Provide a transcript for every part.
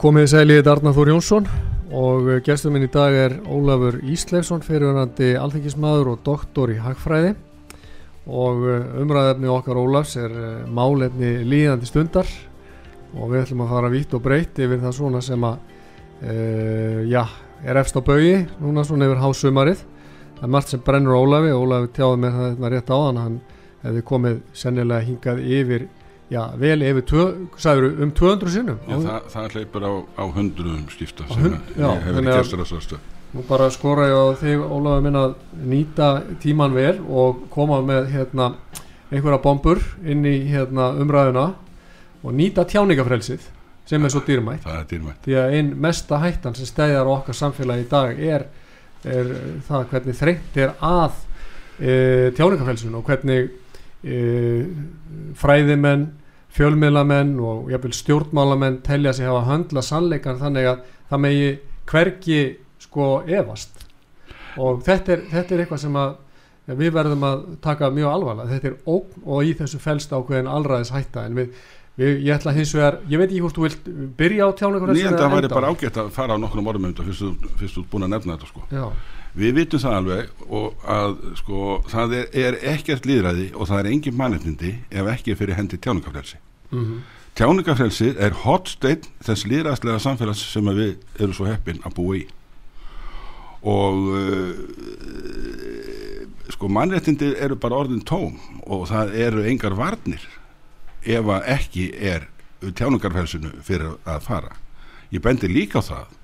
Komið sæli þetta Arnar Þór Jónsson og gestur minn í dag er Ólafur Ísleifsson, fyrirvönandi alþengismadur og doktor í Hagfræði. Og eh, umræðefni okkar Ólafs er eh, málefni líðandi stundar og við ætlum að fara vitt og breytt yfir það svona sem að uh, já, er efst á baui núna svona yfir hásumarið það er margt sem brennur Ólafi Ólafi tjáði með það þetta rétt á hann hann hefði komið sennilega hingað yfir já, vel yfir tvö, sagður, um 200 sinnum? Já, það, það hleypur á, á hundruðum skipta sem hund- já, ég hefur þannig að- gestur að svo stöð Nú bara skora ég á þig Ólafi minn að nýta tíman vel og koma með hérna einhverja bombur inn í hérna umræðuna og nýta tjáningafrelsið sem er svo dýrmætt. er dýrmætt. Því að einn mesta hættan sem stæðar okkar samfélagi í dag er, er það hvernig þrengt er að e, tjáningafrelsinu og hvernig e, fræðimenn fjölmiðlamenn og jafnvel stjórnmálamenn telja sig hafa höndla sannleikan þannig að það megi hvergi sko efast. Og þetta er, þetta er eitthvað sem að ja, við verðum að taka mjög alvarlega. Þetta er ógn og í þessu felst ákveðin allræðis hætta en við, við ég ætla hins vegar, ég veit ekki hvort þú vilt byrja á tjáningafrelsinu Nýjanda eða væri enda? á? bara ágætt að fara á nokkrum orðum um þetta fyrst þú- ert búin að nefna þetta sko. Já, Við vitum það alveg og að sko það er, er ekkert líðræði og það er engin mannetnindi ef ekki fyrir hendi tjáningafrelsi mm Tjáningafrelsið er hotsteinn þess líðræðslega samfélags sem við erum svo heppin að búa í. Og uh, sko mannréttindi eru bara orðin tóm og það eru engar varnir ef að ekki er tjáningarfrelsinu fyrir að fara. Ég bendi líka á það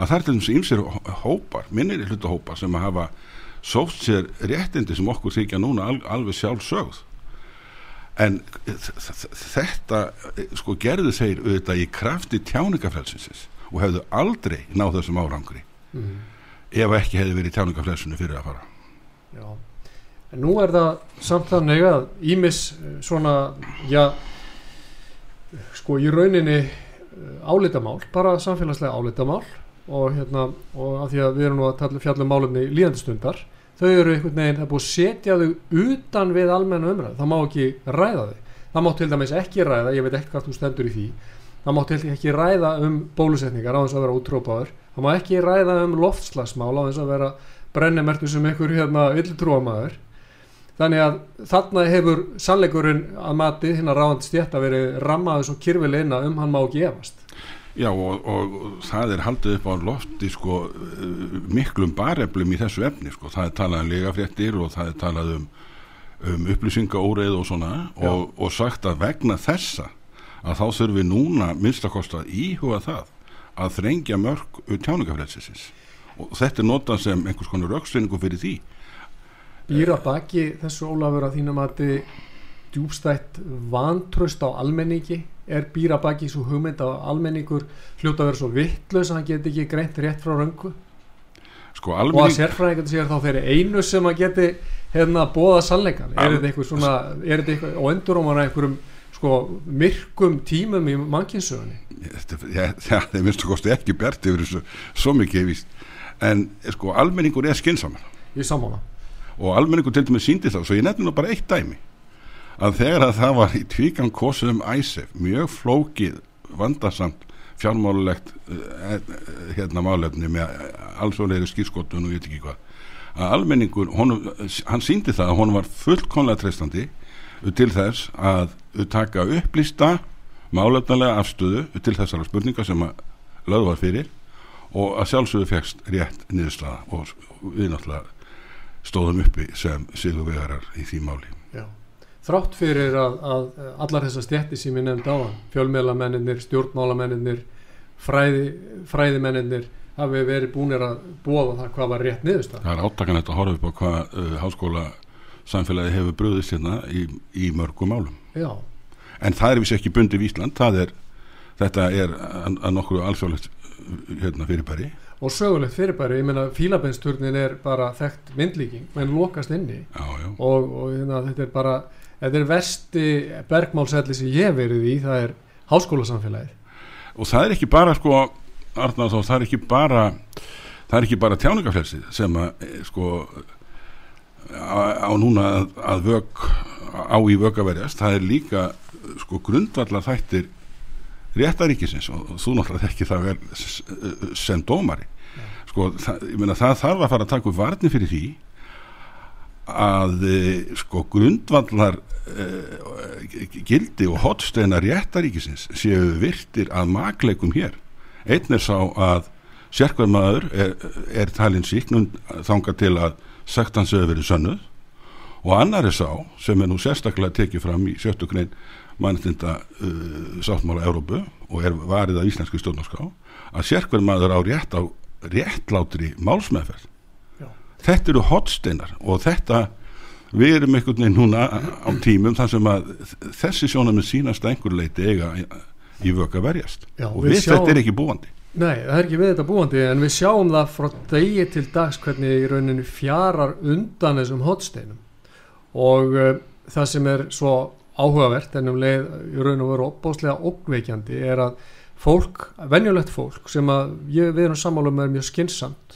að það er til dæmis ímsir hópar minnir hlutahópar sem að hafa sótt sér réttindi sem okkur þykja núna al, alveg sjálf sögð en þetta eh, sko gerðu þeir auðvitað í krafti tjáningafrelsinsins og hefðu aldrei náð þessum árangri mm. ef ekki hefði verið tjáningafrelsinu fyrir að fara. Já, en nú er það samt þannig að Ímis svona, já, sko í rauninni eh, álitamál, bara samfélagslega álitamál og hérna, og af því að við erum nú að fjallum málumni líðandistundar, þau eru einhvern veginn, er búið að setja þau utan við almenna umræð, það má ekki ræða þau, það má til dæmis ekki ræða, ég veit ekki hvað þú stendur í því, það má til dæmis ekki ræða um bólusetningar á þess að vera útrópaður, það má ekki ræða um loftslagsmál á þess að vera brennimertu sem einhver hérna villtrúamaður þannig að þarna hefur sannleikurinn að mati hinn að ráðandi stjætt að veri rammaður svo kyrfilegna um hann má ekki efast Já og, og það er haldið upp á lofti sko miklum bareflum í þessu efni sko. Það er talað um legafréttir og það er talað um, um upplýsingaóreið og svona. Og, og sagt að vegna þessa að þá þurfum við núna minnstakost að íhuga það að þrengja mörg tjáningafrelsisins og þetta er notað sem einhvers konar rauksvinningu fyrir því. Býra baki þessu Ólafur að þína mati djúbstætt vantraust á almenningi er býra baki svo hugmynd að almenningur hljóta að vera svo vittlaus að hann geti ekki greint rétt frá röngu? Sko og að almenning sérfræðingar sér þá þeirri einu sem að geti hérna bóða sannleikan er Al- þetta eitthvað svona er eitthvað og endur á manna einhverjum sko myrkum tímum í mannkinsögunni Þetta- já, já, þeir minnstakosti ekki bjart yfir þessu svo mikið víst. En sko almenningur er sammála. Og almenningur til dæmis síndi það svo ég nefnir nú bara eitt dæmi að þegar að það var í tvíkan kosið um æsef mjög flókið vandasamt fjármálulegt uh, hérna málefni með alþjóðlegri skýrskotun og ég veit ekki hvað að almenningur, honum, hann síndi það að honum var fullkonlega treystandi til þess að taka upplýsta málefnilega afstöðu til þessara spurninga sem að löð var fyrir og að sjálfsögðu fegst rétt niðurslaða og við náttúrulega stóðum uppi sem sigur vegarar í því máli. Þrátt fyrir að, að allar þessar stjætti sem ég nefndi á hann, fjölmjölamennir, stjórnmálamennir, fræði, fræðimennir hafi verið búinir að búa það hvað var rétt niðurstað. Það er áttakanett að horfa upp á hvað uh, háskóla samfélagi hefur bröðist hérna í, í mörgum málum. Já. En það er viss ekki bundið í Ísland, er, þetta er að, að nokkru alþjóðlegt hérna, fyrirbæri. Og sögulegt fyrirbæri, ég meina fílabensturnin er bara þekkt myndlíking, menn lokast inni já, já. og, og hérna, þetta er bara, þetta er versti bergmálsælli sem ég verið í, það er háskólasamfélagið. Og það er ekki bara sko Arnar þó það er ekki bara það er ekki bara tjáningaflelsið sem að eh, sko á, núna að, að vög á í vög að verjast. Það er líka sko grundvallar þættir réttaríkisins og þú náttúrulega ekki það vel sem dómari. Sko það, meina, það þarf að fara að taka upp varni fyrir því að eh, sko grundvallar uh, gildi og hotsteina réttaríkisins séu virtir að makleikum hér einn er sá að sérkvæð maður er, er talin síknum þanga til að sektansu hefur verið sönnuð og annar er sá sem er nú sérstaklega tekið fram í sjöttu grein manntinda uh, sáttmála Európu og er varið af íslensku stjórnarská að sérkvæð maður á rétt á réttlátri málsmeðferð. Þetta eru hotsteinar og þetta við erum einhvern veginn núna á tímum þar sem að þessi sjónum er sínast að einhver leiti eiga í vöka verjast. Já, og við, við sjáum, þetta er ekki búandi. Nei, það er ekki við þetta búandi en við sjáum það frá degi til dags hvernig í rauninu fjarar undan þessum hotsteinum og uh, það sem er svo áhugavert en um leið í rauninu veru opbáslega okkveikjandi er að fólk, venjulegt fólk sem að ég, við erum sammálu með mjög skinsamt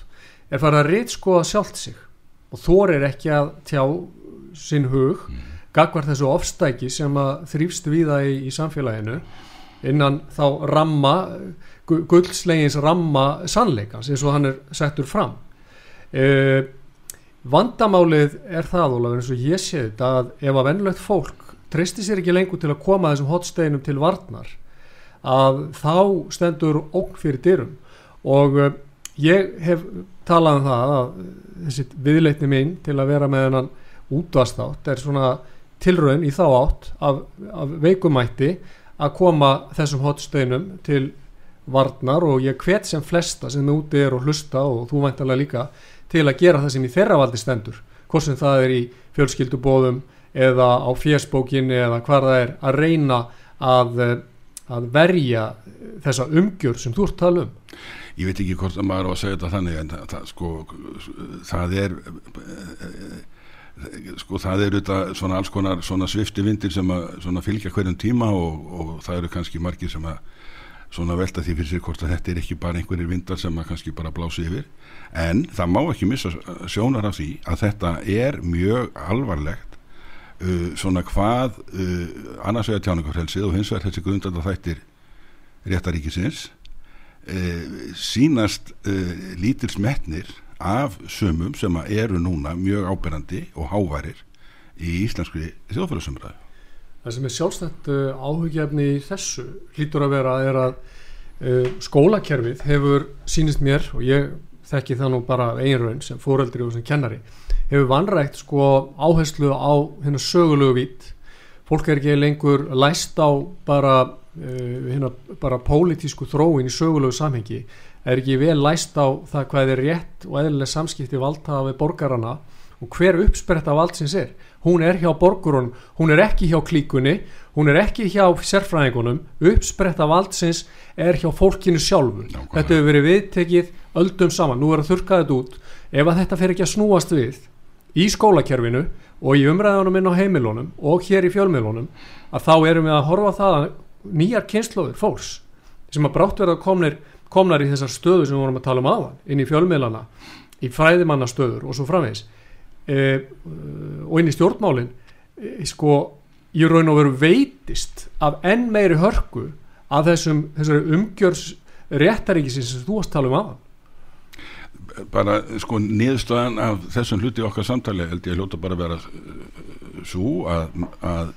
er farið að reytskoða sjálft sig og þor er ekki að tjá sinn hug mm. gagvar þessu ofstæki sem að þrýfst viða í, í samfélaginu innan þá ramma guldslegins ramma sannleikans eins og hann er settur fram eh, vandamálið er það Ólafur eins og ég sé þetta að ef að vennlegt fólk treystir sér ekki lengur til að koma þessum hotsteinum til varnar að þá stendur okk fyrir dyrum og eh, ég hef talað um það að þessi viðleitni mín til að vera með hennan útvastátt er svona tilraun í þá átt af, af veikumætti að koma þessum hotsteinum til varnar og ég hvet sem flesta sem úti er og hlusta og þú væntalega líka til að gera það sem í þeirra valdi stendur hvort sem það er í fjölskyldubóðum eða á fjersbókinni eða hvað það er að reyna að, að verja þessa umgjör sem þú ert tala um Ég veit ekki hvort að maður á að segja þetta þannig en það, sko, það er sko það eru þetta svona alls konar svona svifti vindir sem að fylgja hverjum tíma og, og það eru kannski margir sem að svona velta því fyrir sér hvort að þetta er ekki bara einhverjir vindar sem að kannski bara blási yfir. En það má ekki missa sjónar af því að þetta er mjög alvarlegt uh, svona hvað uh, annars vegar tjáningarfrelsið og hins vegar þessi grundar þættir réttaríkisins sínast uh, lítils metnir af sumum sem eru núna mjög áberandi og hávarir í íslenskri þjóðfélagsumræðu. Það sem er sjálfstætt uh, áhugjefni í þessu hlýtur að vera er að skólakerfið hefur sínist mér og ég þekki það nú bara einraun sem fóreldri og sem kennari hefur vanrægt sko áherslu á hennar sögulegu vít fólk er ekki lengur læst á bara hennar bara pólitísku þróin í sögulegu samhengi er ekki vel læst á það hvað er rétt og eðlileg samskipti valdhafa við borgarana og hver uppspretta valdsins er. Hún er hjá borgurunum, hún er ekki hjá klíkunni, hún er ekki hjá sérfræðingunum, uppspretta valdsins er hjá fólkinu sjálfu. Ná, þetta hefur verið viðtekið öldum saman. Nú er að þurka þetta út. Ef að þetta fer ekki að snúast við í skólakerfinu og í umræðunum inn á heimilunum og hér í fjölmilunum að þá erum við að horfa það að nýjar kynnslóður fólks sem að brátt verða komnir komnar í þessar stöðu sem við vorum að tala um aðan inn í fjölmiðlana, í fræðimannastöður og svo framvegs e, og inn í stjórnmálin e, sko, ég raun og veru veitist af enn meiri hörku að þessum, umgjörs réttaríkisins sem þú varst að tala um aðan bara sko niðurstaðan af þessum hluti okkar samtali held ég hljóta bara að vera svo að, að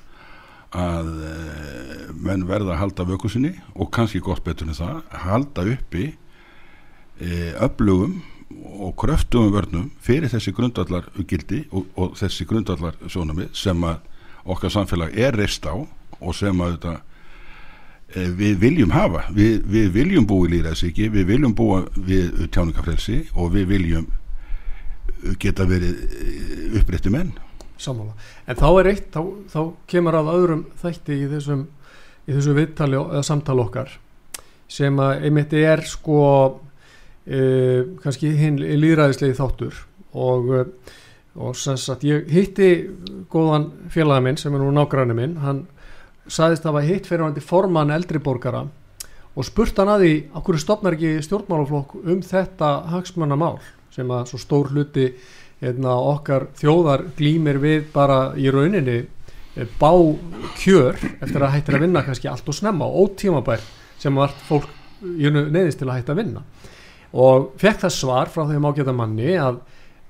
að eh, menn verða að halda vökusinni og kannski gott betur en það halda uppi e, öflugum og kröftugum vörnum fyrir þessi grundallar gildi og, og þessi grundallar sjónami sem að okkar samfélag er reist á og sem að þetta e, við viljum hafa. Við, við viljum búa í líðræðsíki við viljum búa við tjáningafrelsi og við viljum geta verið upprætti menn Sammála. En þá er eitt, þá, þá kemur að öðrum þætti í þessum, í þessum viðtali eða samtali okkar sem að einmitt er sko e, kannski hinn líðræðislegi þáttur og, og sagt ég hitti góðan félaga minn sem er nú nágræni minn, hann saðist að hafa hitt fyrir hann til forman eldri borgara og spurt hann að því okkur stopnar ekki stjórnmálaflokk um þetta hagsmannamál sem að svo stór hluti hérna, okkar þjóðar glýmir við bara í rauninni eh, bá kjör eftir að hættir að vinna kannski allt og snemma og ótímabær sem vart fólk neðist til að hætta að vinna. Og fekk það svar frá þeim ágæta manni að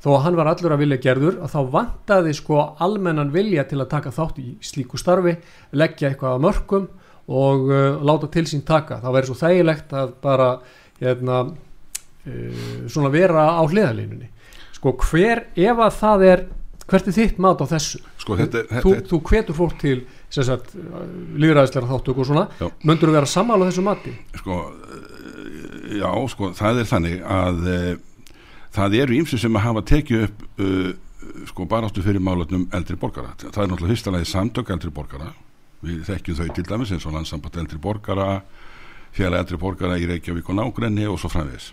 þó að hann var allur að vilja gerður að þá vantaði sko almennan vilja til að taka þátt í slíku starfi leggja eitthvað að mörgum og uh, láta til sín taka. Það verður svo þægilegt að bara hérna, uh, svona vera á hliðalínunni sko hver, ef að það er hvert er þitt mat á þessu? Sko, þetta, þú, þetta, þú hvetur fólk til líðræðislega þáttöku og svona. Möndur þú vera sammála þessu mati? Sko, já, sko það er þannig að e, það eru ímsi sem að hafa tekið upp e, sko baráttu fyrir málutnum eldri borgara, það er náttúrulega fyrsta lagi samtök eldri borgara, við þekkjum þau til dæmis eins og landsamband eldri borgara fjalla eldri borgara í Reykjavík og nágrenni og svo framvegis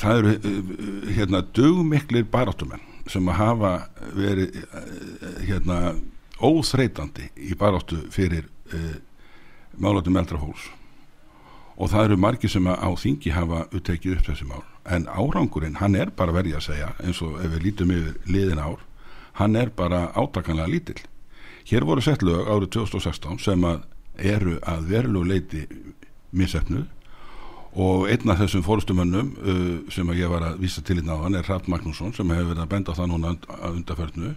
það eru eh, hérna dugmiklir baráttumenn sem að hafa verið eh, hérna óþreytandi í baráttu fyrir uh, málatum eldra fólks. Og það eru margi sem á þingi hafa uttekið upp þessi mál. En árangurinn, hann er bara verið að segja eins og ef við lítum yfir liðin ár hann er bara átakanlega lítill. Hér voru sett lög árið 2016 sem að eru að verulegu leiti missefnuð og einn af þessum fórustumönnum uh, sem ég var að vísa til í náðan er Rapp Magnússon sem hefur verið að benda það núna að undarferðnu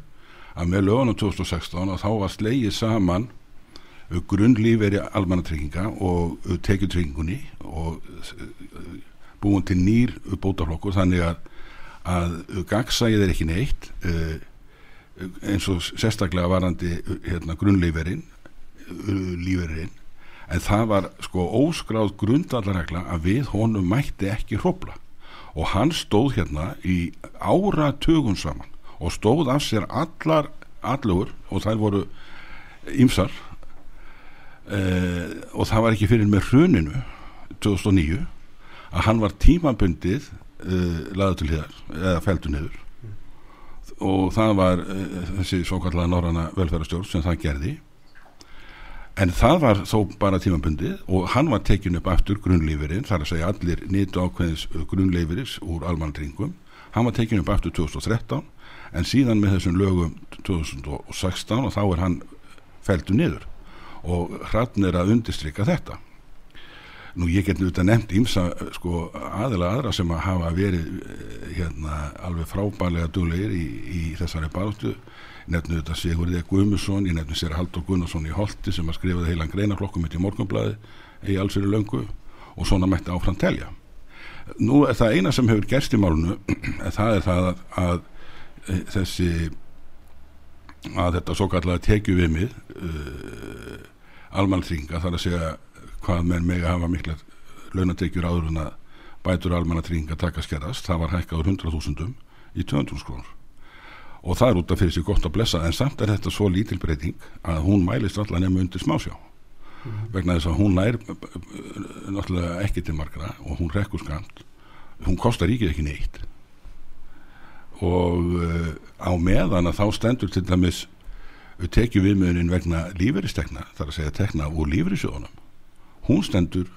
að með lögunum 2016 að þá var slegið saman uh, grunnlíferi almannatrygginga og uh, tekjutryggingunni og uh, búin til nýr bótaflokkur þannig að, að uh, gagsæðið er ekki neitt uh, eins og sérstaklega varandi hérna, grunnlíferin líferin en það var sko óskráð grundallaregla að við honum mætti ekki hrópla og hann stóð hérna í áratögun saman og stóð af sér allar allugur og þær voru ymsar eh, og það var ekki fyrir með hruninu 2009 að hann var tímabundið eh, laðið til hér eða feldu niður. Og það var eh, þessi svo kallega norranna velferðarstjórn sem það gerði En það var þó bara tímabundið og hann var tekinu upp aftur grunnleifirinn, þar að segja allir nýttu ákveðins uh, grunnleifiris úr almannringum. Hann var tekinu upp aftur 2013 en síðan með þessum lögum 2016 og þá er hann feldu niður og hrann er að undistrykka þetta. Nú ég get nút að nefnt ímsa uh, sko, aðila aðra sem að hafa verið uh, hérna, alveg frábælega duglegir í, í þessari baróttu nefnu þetta Sigurðið Guðmusson, ég nefnu sér Haldur Gunnarsson í Holti sem að skrifaði heilan greinarklokkum í morgunblæði í allsverju löngu og svona mætti áfram telja. Nú er það eina sem hefur gerst í málunu, það er það að, að e, þessi að þetta svo kallega tekju við mið uh, almannatrýnga þar að segja hvað menn mega hafa mikla launatekjur áður en að bætur almannatrýnga taka skerðast, það var hækkaður 100.000 í 200 krónur og það er út af fyrir sig gott að blessa en samt er þetta svo lítil breyting að hún mælist allar nefnum undir smásjá. Mm -hmm. vegna þess að hún nær náttúrulega ekki til margra og hún rekkur skamt hún kostar ekki ekki neitt. Og uh, á meðan að þá stendur til dæmis tekið viðmjöðin vegna lífeyristekna þar að segja tekna úr lífeyrissjóðunum hún stendur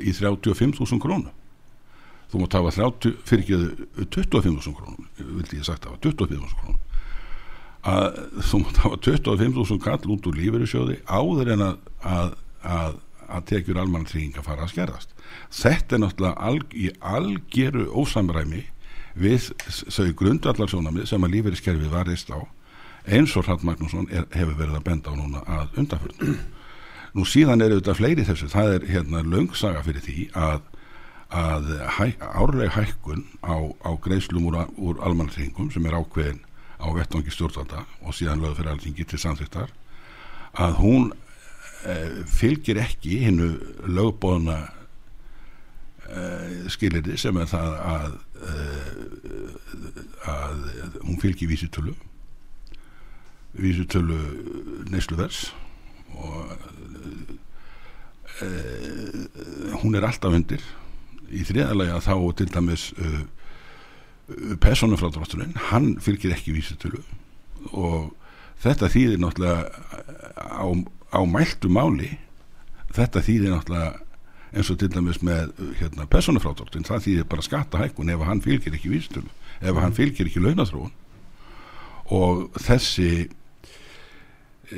í 35.000 krónu þú mátt hafa 30, fyrirgeðu 25.000 krónum, vildi ég sagt hafa 25.000 krónum að þú mátt hafa 25.000 kall út úr lífeyrissjóði áður en að, að, að að tekjur almanna trygginga fara að skerðast. Þetta er náttúrulega alg, í algjöru ósamræmi við þau grundvallarsónamið sem að lífeyriskerfið varist á eins og Hrald Magnússon er, hefur verið að benda á núna að undanfjörnum nú síðan er auðvitað fleiri þessu. Það er hérna löngsaga fyrir því að að hæ, árleg hækkun á, á greiðslum úr, úr almannartringum sem er ákveðin á vettvangi stjórnvalda og síðan lögðu fyrir alþingi til samþýttar að hún eh, fylgir ekki hinnu lögbóðuna eh, skilirði sem er það að, eh, að hún fylgir vísitölu vísitölu neysluverðs og hún er alltaf undir í þriðalega þá til dæmis uh, personufrádrátturinn hann fylgir ekki vísitölu og þetta þýðir náttúrulega á, á mæltu máli þetta þýðir náttúrulega eins og til dæmis með hérna, personufrádrátturinn það þýðir bara skattahækkun ef hann fylgir ekki vísitölu ef hann fylgir ekki launathróun og þessi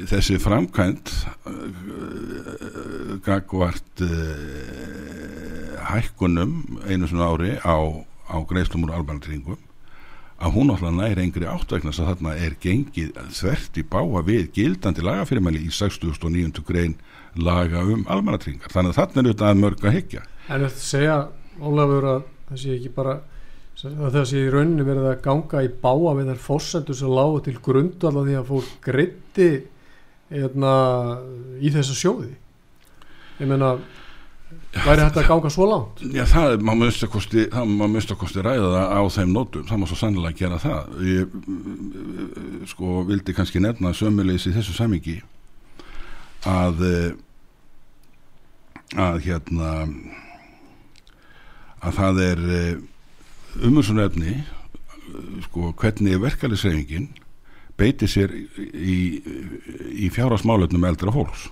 þessi framkvæmt uh, gagvart uh, hækkunum einu svona ári á, á greiðslum úr albanatringum að hún alltaf næri engri átvæknast að þarna er gengið þvert í báa við gildandi lagafyrirmæli í 69. grein laga um almanatringar þannig að þarna er auðvitað mörg að higgja En þetta segja, Ólafur, að það sé ekki bara að það sé í rauninni verið að ganga í báa við þær fórsendur sem lágu til grundu alveg því að fólk gritti hérna, í þessu sjóði? Ég meina væri þetta að ganga svo langt? Já, það er, maður mista kosti það maður mista kosti ræða það á þeim nótum. Það má svo sannlega gera það. Ég sko vildi kannski nefna sömulegis í þessu samingi að að hérna að það er umhersunöfni sko hvernig verkefnisreifingin beiti sér í, í fjárasmálefnum eldra fólks.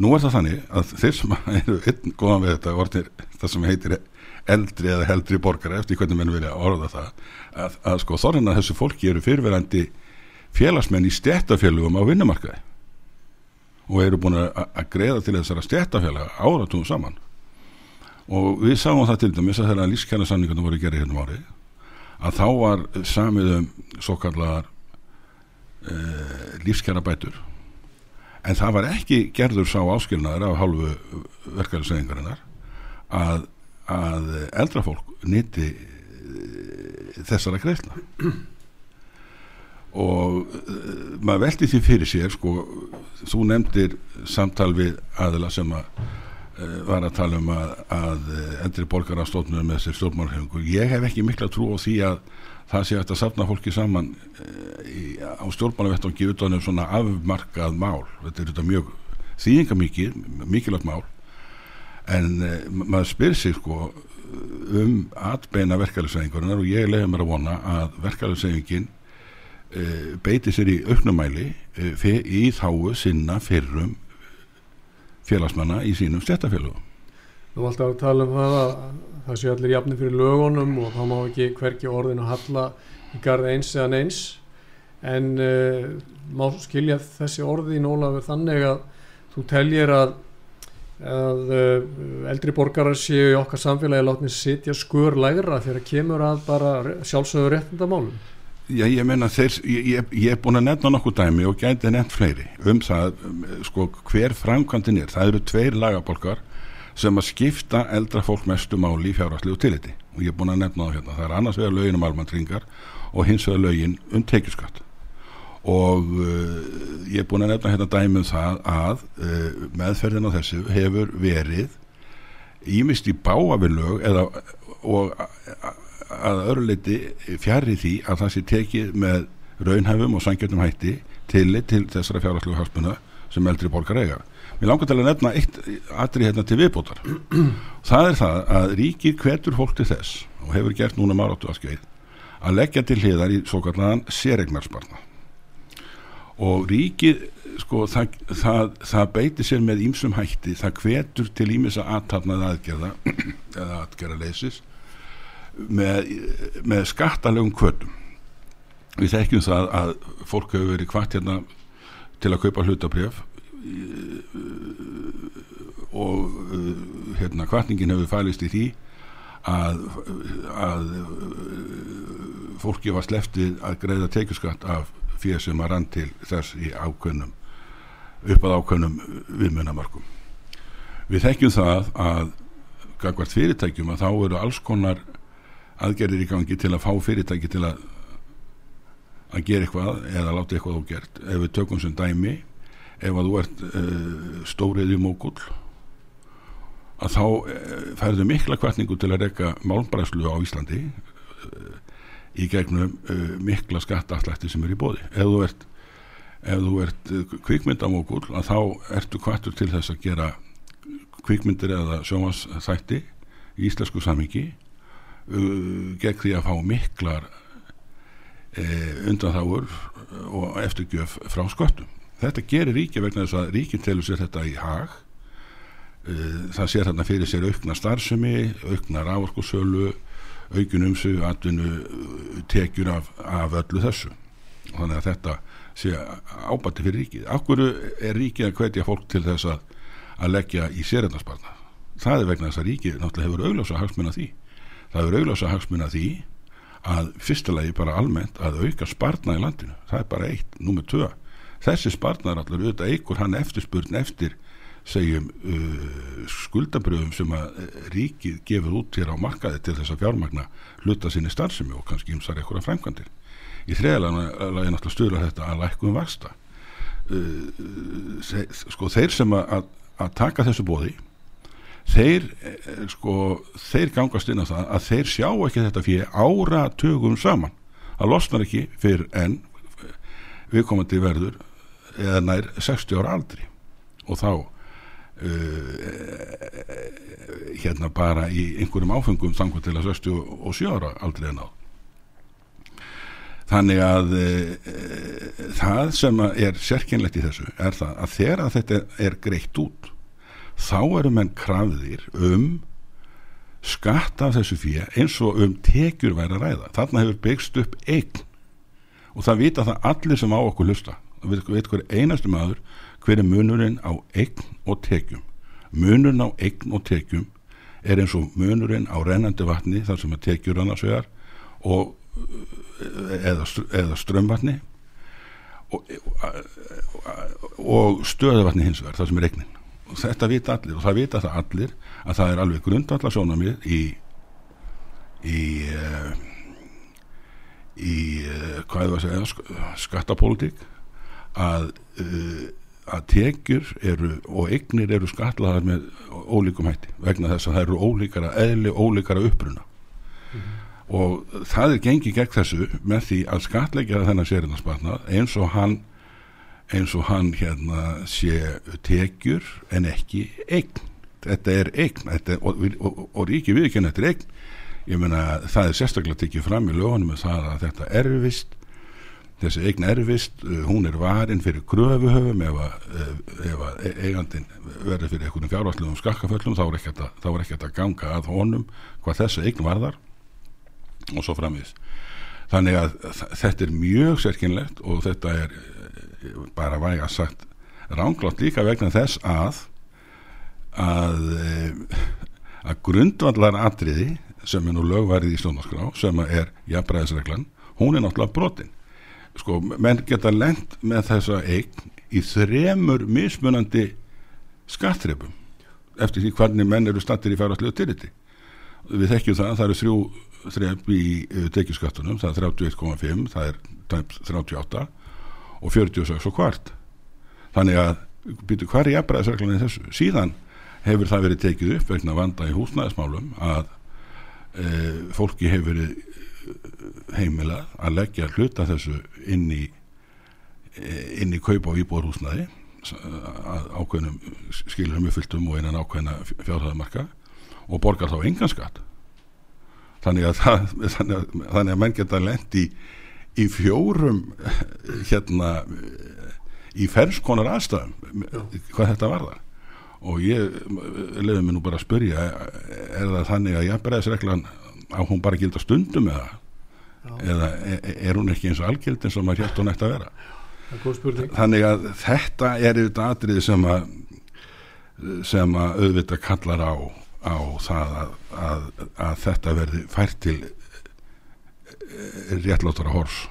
Nú er það þannig að þeir sem eru einn góðan við þetta orðir það sem heitir eldri eða heldri borgara eftir hvernig menn vilja orða það að, að sko þorðin að þessu fólki eru fyrirverandi félagsmenn í stjættafélugum á vinnumarkaði og eru búin að, að greiða til þessara stjættafélaga áratugum saman. Og við sáum það til dæmis að þeirra lífskjæra sanningarna voru gerði hérna ári að þá var samið um svo kallar uh, lífskjæra bætur en það var ekki gerður sá áskilnaður af hálfu verkefælisreiningarinnar að, að eldra fólk nýtti uh, þessara greifna og uh, maður veldi því fyrir sér sko, þú nefndir samtal við aðila sem að var að tala um að, að eldri borgar að stóknur með sér stjórnmálhefingur ég hef ekki mikla trú á því að það sé að safna fólki saman í, á stjórnmálavettangi utanum svona afmarkað mál. Þetta er þetta mjög þýðingamikið mikilvægt mál. En uh, maður spyr sig sko um atbeina verkefælisreiningurinnar og ég leiði mér að vona að verkefælisreyningin uh, beiti sér í auknumæli uh, í þáu sinna fyrrum félagsmanna í sínum stjættafélagum Þú valdi að tala um það að það sé allir jafni fyrir lögunum og þá má ekki hverki orðin að halla í garð eins eða neins. En uh, má skilja þessi orði í nólafur þannig að þú teljir að, að uh, eldri borgarar séu í okkar samfélagi látni sitja skur lægra þegar kemur að bara sjálfsögur réttindamálum? Já, ég meina þeir, ég, er búin að nefna nokkuð dæmi og gæti nefnt fleiri um það, sko, hver framkvæmdin er. Það eru tveir lagabolkar sem að skipta eldra fólk mestu máli í fjárhastlegu tiliti og ég er búin að nefna það hérna það er annars vegar lögin um almantringar og hins vegar lögin um tekjuskatt. Og uh, ég er búin að nefna hérna dæmum það að uh, meðferðin á þessu hefur verið ímist í báafillög eða og að öru leiti fjari því að það sé tekið með raunhæfum og sangjöndum hætti til, til þessara fjárhastlegu halspuna sem eldri borgar eiga Mér langar til að nefna eitt aðri hérna til viðbótar. það er það að ríkir hvetur fólk til þess og hefur gert núna maráttu að skeið að leggja til hliðar í svo kallan sérregnarsparna. Og ríkir, sko, það, það, það beiti sér með ímsum hætti, það hvetur til ímissa aðtapnað aðgerða eða aðgerða leysis með, með skattalegum kvötum. Við þekkjum það að fólk hefur verið hvart hérna til að kaupa hlutabrjöf og uh, hérna kvartningin hefur fælist í því að, að uh, fólki var sleftið að greiða tekjuskatt af fyrir sem að rann til þess í ákveðnum upp að ákveðnum viðmunamarkum við þekkjum það að gagvart fyrirtækjum að þá eru alls konar aðgerðir í gangi til að fá fyrirtæki til að að gera eitthvað eða láta eitthvað ógert. Ef við tökum sem dæmi ef að þú ert uh, stóriði mókull að þá uh, færðu mikla kvartningu til að reyka málmbræslu á Íslandi uh, í gegnum mikla skattaafslætti sem er í bóði ef þú ert, ef þú ert kvikmyndamókull að þá ertu kvartur til þess að gera kvikmyndir eða sjómasþætti í íslensku samhengi gegn því að fá miklar undanþáur og eftirgjöf frá sköttum þetta gerir ríki vegna þess að ríkin telur sér þetta í hag. Uh, það sér þarna fyrir sér aukna starfsemi, aukna rávorkusölu aukun umsug atvinnu uh, tekjur af, af öllu þessu. Þannig að þetta sé ábætti fyrir ríkið. Akkur er ríkið að hvetja fólk til þess að, að leggja í sérendasparna það er vegna þess að ríkið náttúrulega hefur augljósa hagsmunna því. Það hefur augljósa hagsmunna því að fyrstulegi bara almennt að auka sparna í landinu. Það er bara eitt, númið tvö þessi sparnar allar auðvitað eigur hann eftirspurn eftir segjum uh, skuldabröðum sem að uh, ríkið gefur út hér á markaði til þess að fjármagna hluta sinni starfsemi og kannski ymsar eitthvað framkvæmdir. Í þriðalega er náttúrulega stöðla þetta að lækum vasta uh, sko þeir sem að, að taka þessu bóði þeir eh, sko þeir gangast inn á það að þeir sjá ekki þetta fyrir áratugum saman. Það losnar ekki fyrir enn viðkomandi verður eða nær 60 ára aldri. Og þá uh, hérna bara í einhverjum áfengum þangur til að 67 ára aldri en á þannig að uh, það sem er sérkynlegt í þessu er það að þegar að þetta er greitt út þá eru menn krafðir um skatt af þessu fyrir eins og um tekjur væri að ræða. Þarna hefur byggst upp eign. Og það vita það allir sem á okkur hlusta veitum hver einastu maður hver er munurinn á eign og tekjum. Munurinn á eign og tekjum er eins og munurinn á rennandi vatni þar sem er tekjur annars vegar og eða, eða strömvatni og, og stöðuvatni hins vegar þar sem er eignin. Og þetta vita allir og það vita það allir að það er alveg grundvallar sjónamið í í uh, í uh, hvað er það að segja skattapólitík að, uh, að tekjur eru og eignir eru skatlaðar með ólíkum hætti vegna þess að það eru ólíkara eðli, ólíkara uppruna. Mm -hmm. og það er gengið gegn þessu með því að skatleggja þennan sérinarspartnað eins og hann eins og hann hérna sé tekjur en ekki eign. Þetta er eign þetta er, og, og, og ríki viðkynna þetta er eign. Ég meina það er sérstaklega tekið fram í lögunum með það að þetta erfist þessi eign erfist, uh, hún er varin fyrir gröfuhöfum ef að, að e- eigandin verður fyrir einhvern fjárvarslegum skakkaföllum þá er að, að ganga að honum hvað þessi eign varðar og svo framvís þannig að þetta er mjög sérkynlegt og þetta er eh, bara væg að sagt ránglátt líka vegna þess að að eh, að grundvallar atriði sem er nú lögvarið í stónaskrá sem er jafnbræðisreglan hún er náttúrulega brotinn sko, menn geta lengt með þessa eign í þremur mismunandi skattrefum eftir því hvernig menn eru stattir í færaslegu tiliti við þekkjum það, það eru þrjú þref í uh, tekjuskattunum, það er 31,5 það er 38 og 46 og hvart þannig að, byrju hver er jafnbræðisreglan þessu, síðan hefur það verið tekið upp vegna vanda í húsnæðismálum að e, fólki hefur verið heimila að leggja hluta þessu inn í inn í kaup á íbúarhúsnaði að ákveðnum skilurum uppfylltum og einan ákveðna fjárhæðamarka og borgar þá engan skatt. Þannig að, það, þannig að, þannig að menn geta lendi í, í fjórum hérna í fernskonar aðstæðum hvað þetta varðar. Og ég leiði mig nú bara að spyrja er það þannig að jafnbæðisreglan á hún bara gilda stundum eða, eða er, er hún ekki eins og algild eins og maður hér hún ætti að vera? Þannig að þetta er þetta atrið sem að sem að auðvitað kallar á, á það að, að, að þetta verði fært til eh, réttlátara hors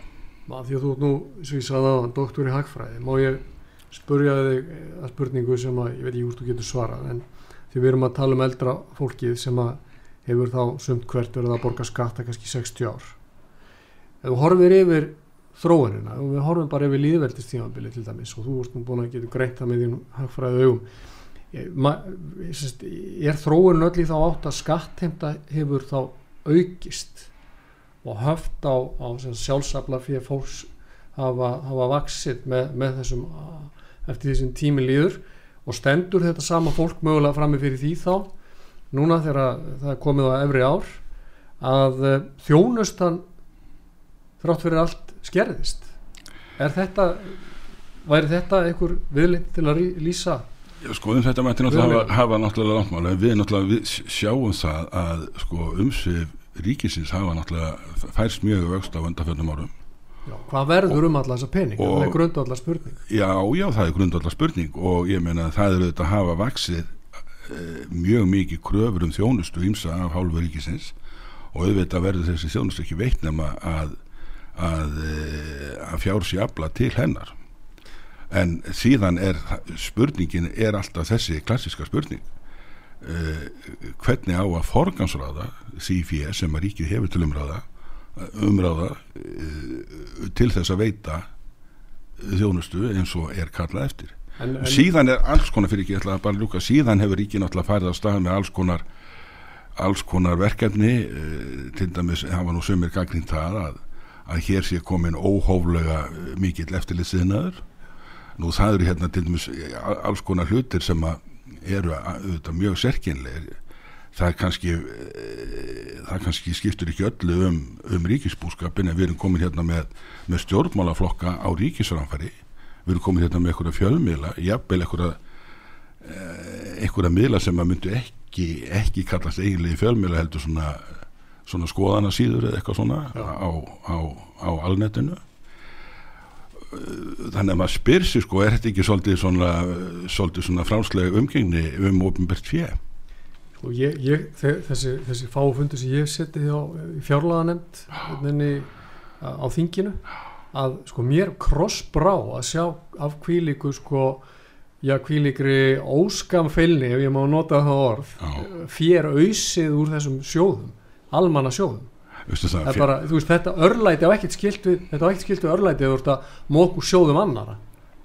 Má, því að þú nú, sem ég sagði aðan, doktor í hagfræði, má ég spurja þig að spurningu sem að, ég veit hvort þú getur svarað, en því við erum að tala um eldra fólkið sem að hefur þá sumt hvert verið að borga skatta kannski 60 ár. Ef þú horfir yfir þróunina, og við horfum bara yfir líðveldistímabili til dæmis og þú ert nú búin að geta greitt það með þín hagfræði augum, er þróunin öll í þá átt að skattheimta hefur þá aukist? Og höft á, á sjálfsafla fyrir fólks hafa, hafa vaksið með, með þessum eftir því sem tími líður? Og stendur þetta sama fólk mögulega frammi fyrir því þá núna þegar það er komið á efri ár að eh, þjónustan þrátt fyrir allt skerðist. Er þetta væri þetta einhver viðlind til að lýsa? Já, sko, um þetta mætti náttúrulega hafa, hafa náttúrulega langmál en við náttúrulega við sjáum það að sko umsvið ríkisins hafa náttúrulega færst mjög vöxt á undanfjöndum árum. Já, hvað verður um alla þessa pening og- það er grundu alla spurning Já, já, það er grundvallar spurning og ég meina að það er auðvitað að hafa vaksið mjög mikið kröfur um þjónustu ímsa af hálfu ríkisins og auðvitað verður þessi þjónustu ekki veitt nema að að, e, að fjár sér afla til hennar. En síðan er spurningin er alltaf þessi klassiska spurning e, hvernig á að forgansráða því fyrir sem að ríkið hefur til umráða umráða e, til þess að veita þjónustu eins og er kallað eftir en, en, síðan er alls konar fyrir ekki, ég ætla að bara ljúka. Síðan hefur ríkið náttúrulega færið á stað með alls konar alls konar verkefni eh, til dæmis hafa nú sömur gaggrínt það að, að hér sé komin óhóflega eh, mikill eftirlitsiðnaður nú það eru hérna til dæmis eh, alls konar hlutir sem að eru að- auðvitað mjög serkinlegir það kannski eh, það kannski skiptur ekki öllu um, um ríkisbúskapin en við erum komin hérna með, með stjórnmálaflokka á ríkisframfæri við erum komin hérna með einhverja fjölmiðla jafnvel einhverja eh, einhverja miðla sem að myndu ekki ekki kallast eiginlega fjölmiðla heldur svona, svona skoðana síður eða eitthvað svona Já. á, á, á alnetinu. Þannig að maður spyr sér sko er þetta ekki svolítið svona, svona fránslega umgengni um ofinbært fjö Sko, ég, ég, þe- þessi, þessi fáfundu sem ég seti á fjárlaganemnd hérna á, á þinginu að sko mér krossbrá að sjá af kvílíku sko já kvílíkri óskamfeilni ef ég má nota það orð Já. fér auðsið úr þessum sjóðum almanna sjóðum. Bara, veist, þetta örlæti á ekkert skilt við þetta á ekkert skilt við örlæti ef þú ert að móku sjóðum annara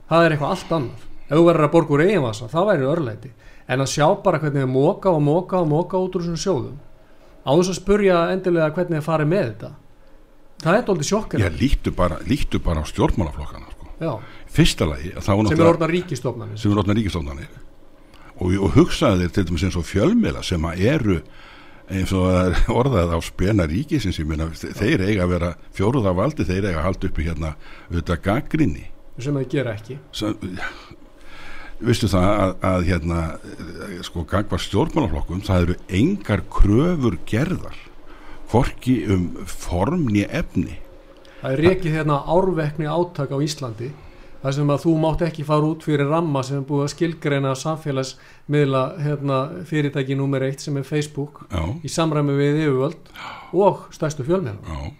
það er eitthvað allt annar ef þú verður að borga úr eigin vasa, það væri örlæti. En að sjá bara hvernig þið móka og móka og móka út úr þessum sjóðum. Á þess að spurja endilega hvernig þið farið með þetta það er doldið sjokkar Já, líktu bara, líktu bara á stjórnmálaflokkana sko. Fyrsta lagi sem er orðna ríkistofnanir sem er orðna ríkistofnanir og, og hugsaði þér til dæmis eins og fjölmiðla sem að eru eins og það orðað á spena ríkisins ég þe- þeir eiga að vera fjóruða valdi, þeir eiga að halda uppi hérna auðvitað gaggrinni sem þið gera ekki. Vistu það að, að hérna sko gagvar stjórnmálaflokkum það eru engar kröfur gerðar hvorki um form nýja efni. Það er rekið hérna árvekni átak á Íslandi þar sem að þú mátt ekki fara út fyrir ramma sem er búið að skilgreina samfélagsmiðla hérna, fyrirtæki nummer eitt sem er Facebook já, í samræmi við yfirvöld og stærstu fjölmjörn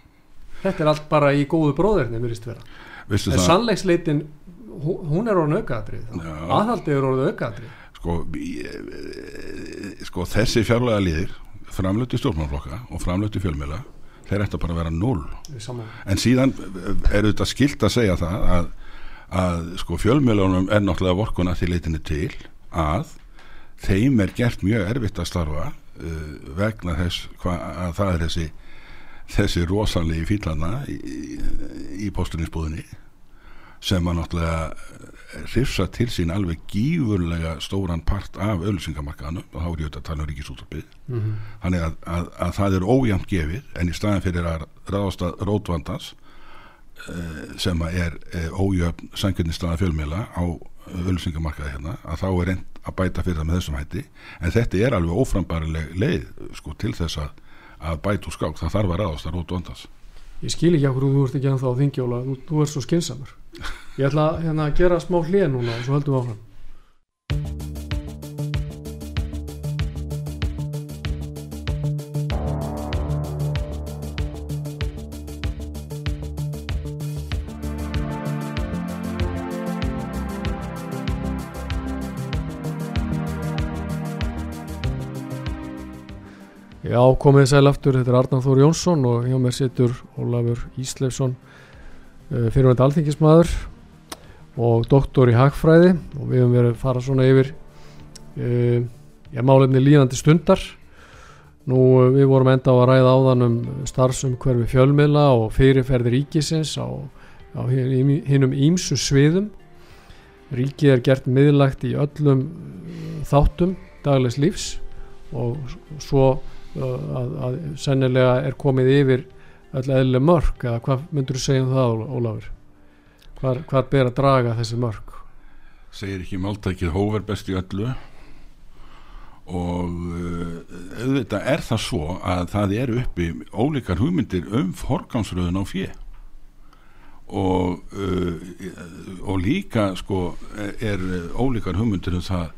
þetta er allt bara í góðu bróðurni virðist vera. Vistu en það? sannleiksleitin hú- hún er orðin aukaðatrið aðhaldið er orðin aukaðatrið sko, í- sko þessi fjárlega liðir framlötu stjórnmálaflokka og framlötu fjölmiðla þeir ættu bara að vera null. En síðan er þetta skilt að segja það að, að sko fjölmiðlunum er náttúrulega vorkun að því leitinni til að þeim er gert mjög erfitt að starfa uh, vegna þess hva, að það er þessi þessi rosalegi fílana í, í, í posturinsbúðinni sem að náttúrulega hrifsa til sín alveg gífurlega stóran part af öllusingamarkaðanum og þá er ég auðvitað að tala um ríkisúttarpið mm -hmm. þannig að, að, að það er ójæmt gefið en í staðin fyrir að ráðast að rótvandans uh, sem að er uh, ójöfn sangjörni staða fjölmiðla á öllusingamarkaði hérna að þá er reynd að bæta fyrir það með þessum hætti. En þetta er alveg óframbarileg leið sko til þess að, að bæta úr skák. Það þarf að ráðast að rótvandans ég skil ekki okkur þú ert ekki ennþá á þingjóla þú, þú ert svo skinsamur ég ætla hérna, að gera smá hlið núna og svo höldum við áfram Já, komið sæl aftur, þetta er Arnáð Þór Jónsson og hjá mér situr Ólafur Íslefsson, uh, fyrirvænt alþingismadur og doktor í hagfræði og við höfum verið að fara svona yfir uh, já, málefni líðandi stundar. Nú uh, við vorum enda á að ræða áðan um starfsumhverfi fjölmiðla og fyrirferði ríkisins á, á hinnum ímsu sviðum. Ríkið er gert miðlagt í öllum þáttum daglegs lífs og svo að, að sennilega er komið yfir öll eðli mörg eða hvað myndur þú segja um það Ólafur? Hvar, hvar ber að draga þessi mörg segir ekki máltækið hóver best í öllu og auðvitað er það svo að það er uppi ólíkar hugmyndir um forgámsröðun á fjö og og líka sko er ólíkar hugmyndir um það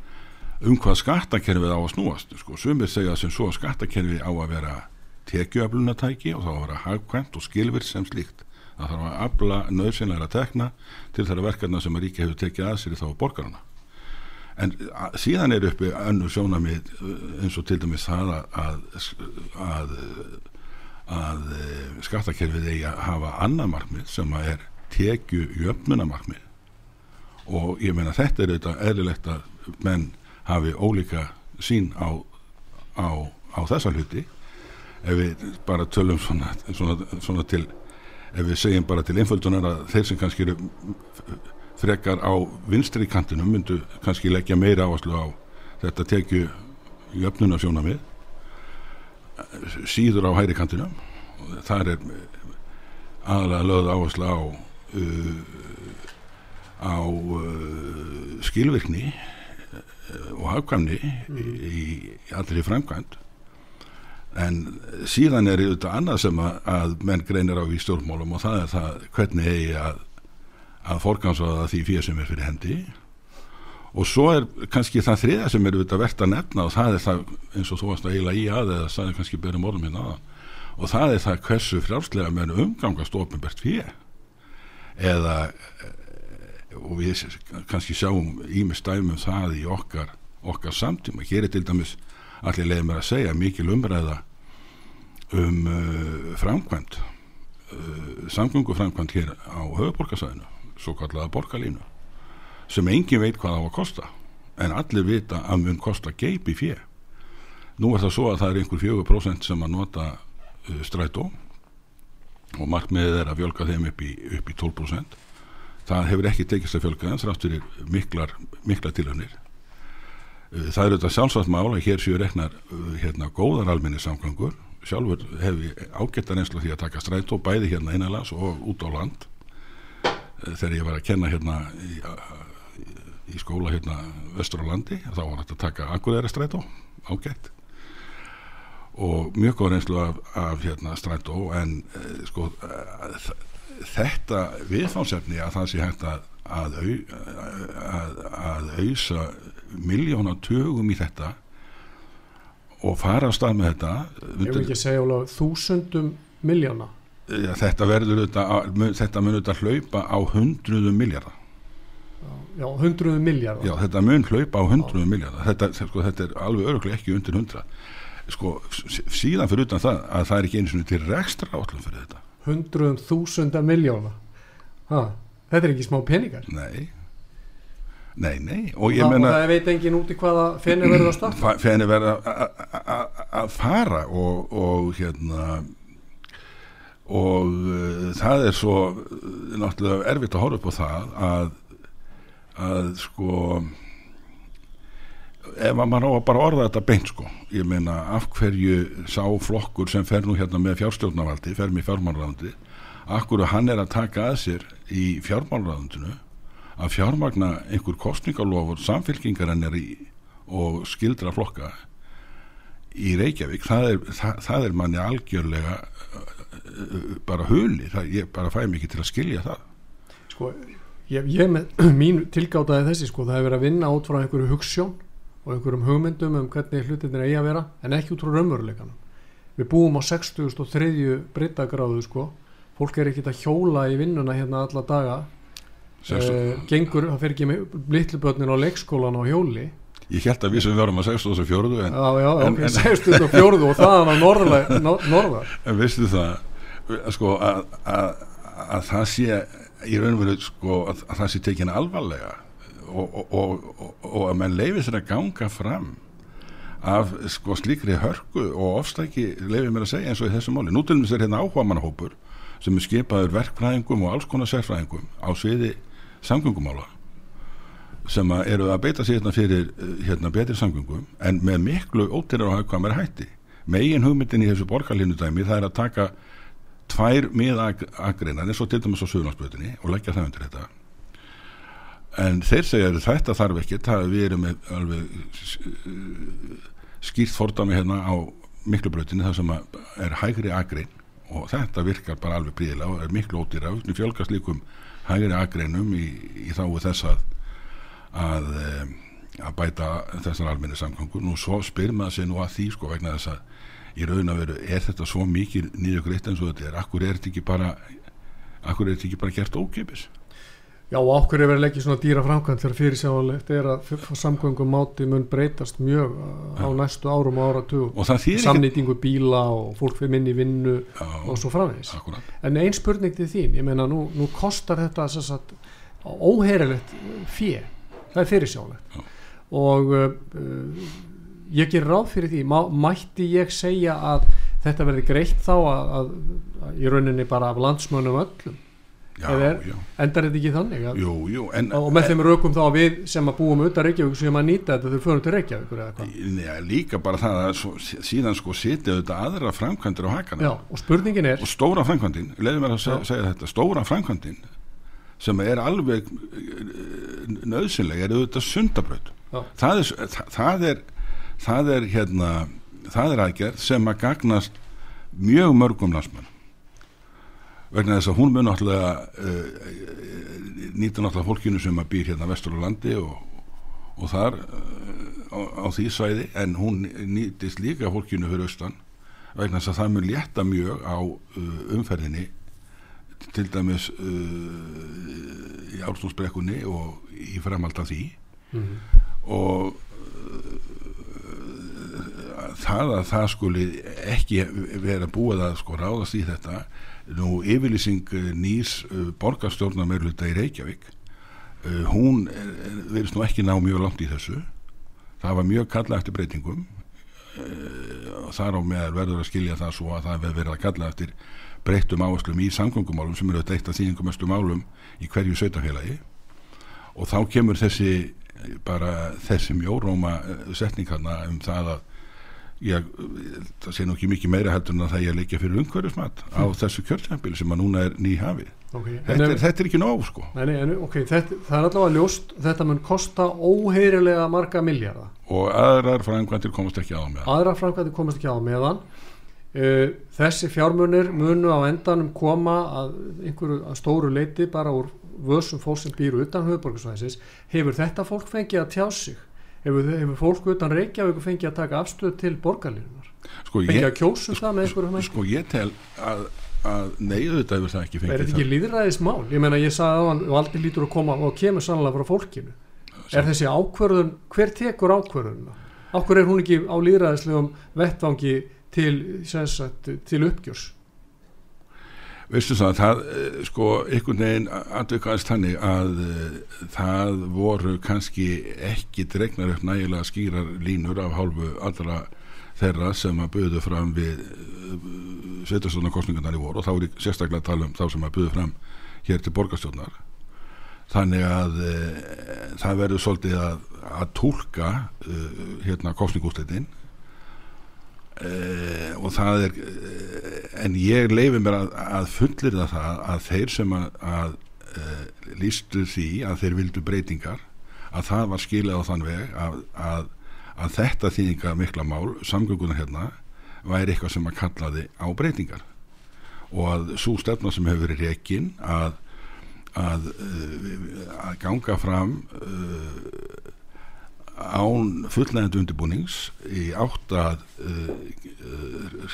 um hvað skattakerfið á að snúast sko, sumir segja sem svo að skattakerfið á að vera tekjuöflunatæki og þá að vera hagkvæmt og skilvirt sem slíkt. Það þarf að afla nöðsynlega tekna til þeirra verkefna sem að ríki hefur tekið að sér þá borgarna en síðan er uppi önnu sjónamið eins og til dæmis það að, að, að skattakerfið eigi að hafa annað markmið sem að er tekju jöfnunamarkmið og ég meina þetta er auðvitað eðlilegt að menn hafi ólíka sín á, á, á þessa hluti. Ef við bara tölum svona, svona, svona til ef við segjum bara til einföldunar að þeir sem kannski eru frekar á vinstri kantinum myndu kannski leggja meira áherslu á þetta tekju í öfnuna sjóna við síður á hæri kantinum. Þar er aðalega lögð áherslu á uh, á uh, skilvirkni og hafkamni mm. í, í allir framkvæmt en síðan er þetta annað sem að, að menn greinir á í stjórnmálum og það er það hvernig eigi að að forgansvaða því fyrir sem er fyrir hendi. Og svo er kannski það þriða sem er auðvitað verðt að nefna og það er það eins og þú varst að eila í að eða það er kannski byrjum orðum hérna aðan og það er það hversu frjálslega menn umgangast ofinbært fyrir eða og við kannski sjáum ímest dæmum það í okkar, okkar samtíma. Hér er til dæmis allir leiðum að segja mikil umræða um uh, framkvæmt uh, samgönguframkvæmt hér á höfuborgarsæðinu svo kallaða borgarlínu sem engin veit hvað á að kosta en allir vita að mun kosta geipi fér nú er það svo að það er einhver 4% sem að nota uh, strætó og markmiðið er að fjölga þeim upp í, upp í 12% það hefur ekki tekist að fjölga þess rátt fyrir miklar, miklar tilhörnir uh, það eru þetta sjálfsvægt mála hér séu reknar uh, hérna góðar alminni samgangur sjálfur hefur ágættan einslu því að taka strætó bæði hérna innanlands og út á land. Uh, þegar ég var að kenna hérna í, í skóla hérna östur á landi þá var þetta að taka akureyri strætó ágætt. Og mjög góð reynslu af, af hérna strætó en sko þetta viðfánsefni að það sé hægt að að, að, að auðsa miljónatögum í þetta og fara á stað með þetta Ég vil ekki segja alveg þúsundum miljóna ja, Þetta verður þetta mun þetta hlaupa á hundruðum miljardar Já, hundruðum miljardar Já, þetta mun hlaupa á hundruðum miljardar þetta, sko, þetta er alveg öruglega ekki undir hundra sko, síðan fyrir utan það að það er ekki eins og til rekstra átlum fyrir þetta hundruðum þúsunda miljóna ha, þetta er ekki smá peningar? Nei. Nei, nei og ég menna það veit engin út í hvaða fenni verður að starta fenni verður að fara og, og hérna og uh, það er svo náttúrulega erfitt að horfa upp á það að að sko ef maður á að bara orða þetta beint sko ég meina af hverju sá flokkur sem fer nú hérna með fjárstjórnavaldi fer með fjármálraðandi akkur hann er að taka að sér í fjármálraðandinu að fjármagna einhver kostningalofur samfélkingar hann er í og skildra flokka í Reykjavík? Það er, það, það er manni algjörlega bara huli. Það, ég bara fæ mikið til að skilja það. Sko ég, ég með mín tilgátaði þessi sko það hefur verið að vinna át frá einhverju hugssjón og einhverjum hugmyndum um hvernig hlutinir eigi að vera en ekki út frá raunveruleikanum. Við búum á 60.3 breytagráðu sko. Fólk er ekkit að hjóla í vinnuna hérna alla daga. Uh, gengur, það fer ekki með litlubötnin á leikskólan á hjóli. Ég held að við sem verðum að 64 en, Já, já, En- ok, en- 64 og það á norðar, en veistu það sko að, að, að það sé í raun og veru sko að, að það sé tekin alvarlega og, og, og, og, og að menn leifi sér að ganga fram af sko slíkri hörku og ofstæki leifi mér að segja eins og í þessu máli. Nú til dæmis er hérna áhuga mannahópur sem er skipaður verkfræðingum og alls konar sérfræðingum á sviði samgöngumála sem að eru að beita sér hérna fyrir eh, hérna betri samgöngum en með miklu ótyrir og hagkvæmur hætti. Megin hugmyndin í þessu borgarlínu dæmi það er að taka tvær miðagreinar eins og til dæmis á Suðurlandsbröðinni og leggja það undir þetta en þeir segja þetta þarf ekki það við erum með alveg s- skýrt fordami hérna á miklu bröðinni þar sem er hægri agrein og þetta virkar bara alveg príðilega og er miklu ódýra við fjölgast líkum hægri agreinum í, í þáu þess að að, em, að bæta þessar almenni samgangur og svo spyr maður sér nú að því sko vegna þess að í raun að veru er þetta svo mikið nýju greitt eins og þetta er akkur er þetta ekki bara akkur er þetta ekki bara gert ókipis Já, og okkur er verið ekki svona dýra framkvæmt þegar fyrirsjáanlegt er að samgöngum máti mun breytast mjög á næstu árum og það þýðir ekki Samnýtingu bíla og fólk fyrir minni vinnu Já, og svo framvegis. akkurat En ein spurning til þín, ég meina nú, nú kostar þetta að óherilegt fjö, það er fyrirsjálegt Já. og uh, ég ger ráð fyrir því, má, mætti ég segja að þetta verði greitt þá að, að, að í rauninni bara af landsmönnum öllum, er- endar þetta ekki þannig að, jú, jú en, og með þeim rökum þá við sem að búum utan Reykjavík sem að nýta þetta þau förum til Reykjavík líka bara það að svo, síðan sko sitja auðvitað aðra framkvæmdir á hakana Já, og spurningin er og stóra framkvæmdin, leiðum mér að segja, segja þetta stóra framkvæmdin sem er alveg nöðsynlega er auðvitað sundabraut. Já. það er, það, það er það er hérna það er aðgerð sem að gagnast mjög mörgum landsmenn vegna þess að hún mun náttúrulega uh, nýta náttúrulega fólkinu sem að býr hérna vestur á landi og, og þar uh, á, á því svæði en hún nýtist líka fólkinu fyrir austan vegna þess að það mun létta mjög á uh, umferðinni til dæmis í árstúnsbrekkunni og í framhald af því Mhm. og uh, það að það skuli ekki vera búið að sko ráðast í þetta nú yfirlýsing uh, nýs uh, borgarstjórnar meirluta í Reykjavík uh, hún er, er, verðist nú ekki ná mjög langt í þessu. Það var mjög kalla eftir breytingum þar á meðal verður að skilja það svo að það verður að kalla eftir breyttum áherslum í samgöngumálum sem eru þetta þýðingumestu málum í hverju sveitafélagi og þá kemur þessi bara þessi mjóróma eh, setning hana um það að ég, það sé nú ekki mikið meira heldur en að það ég að leikja fyrir umhverjusmat á þessu kjörtjambili sem að núna er nýhafi okay. þetta, er- þetta er ekki nóg sko. Nei, nei, okay, þetta, það er allavega ljóst þetta mun kosta óheirilega marga miljardar og aðrar fræðingvandir komast ekki á með það aðra framkvæmdi komast ekki á meðan. Uh, þessi fjármunir munu á endanum koma að einhverju að stóru leiti bara úr vössum fólk sem býr utan höfuborgarsvæðisins hefur þetta fólk fengið að tjá sig hefur, hefur fólk utan Reykjavík fengið að taka afstöð til borgarlínunar sko fengið ég, að kjósa um það með einhverjum hætti? sko ég tel að, að neyðu þetta hefur það ekki er fengið þetta ekki líðræðismál ég meina ég sagði á hann aldrei lítur að koma og kemur sannlega frá fólkinu. Það er þessi ákvörðun, hver tekur ákvörðunna ákvör er hún ekki á líðræðislegum vettvangi til, sagt, til uppgjörs veistu það, það eh, sko einhvern veginn atvikaðist þannig að uh, það voru kannski ekki dregnar upp nægilega skýrar línur af hálfu allra þeirra sem að buðu fram við uh, sveitarstofnarkostningarnar í voru og þá er ég sérstaklega að tala um þá sem að buðu fram hér til borgarstjórnar. Þannig að uh, það verður svolítið að, að tólka uh, hérna kostningúsleitin Uh, og það er uh, en ég leifi mér að, að fullir það að þeir sem að, að uh, lístu því að þeir vildu breytingar að það var skilið á þann veg að, að, að þetta þýðinga mikla mál, samgöngunar hérna væri eitthvað sem að kallaði á breytingar. Og að svo stefna sem hefur verið rekin að að, að ganga fram án fullnægandi undirbúnings í átt að uh,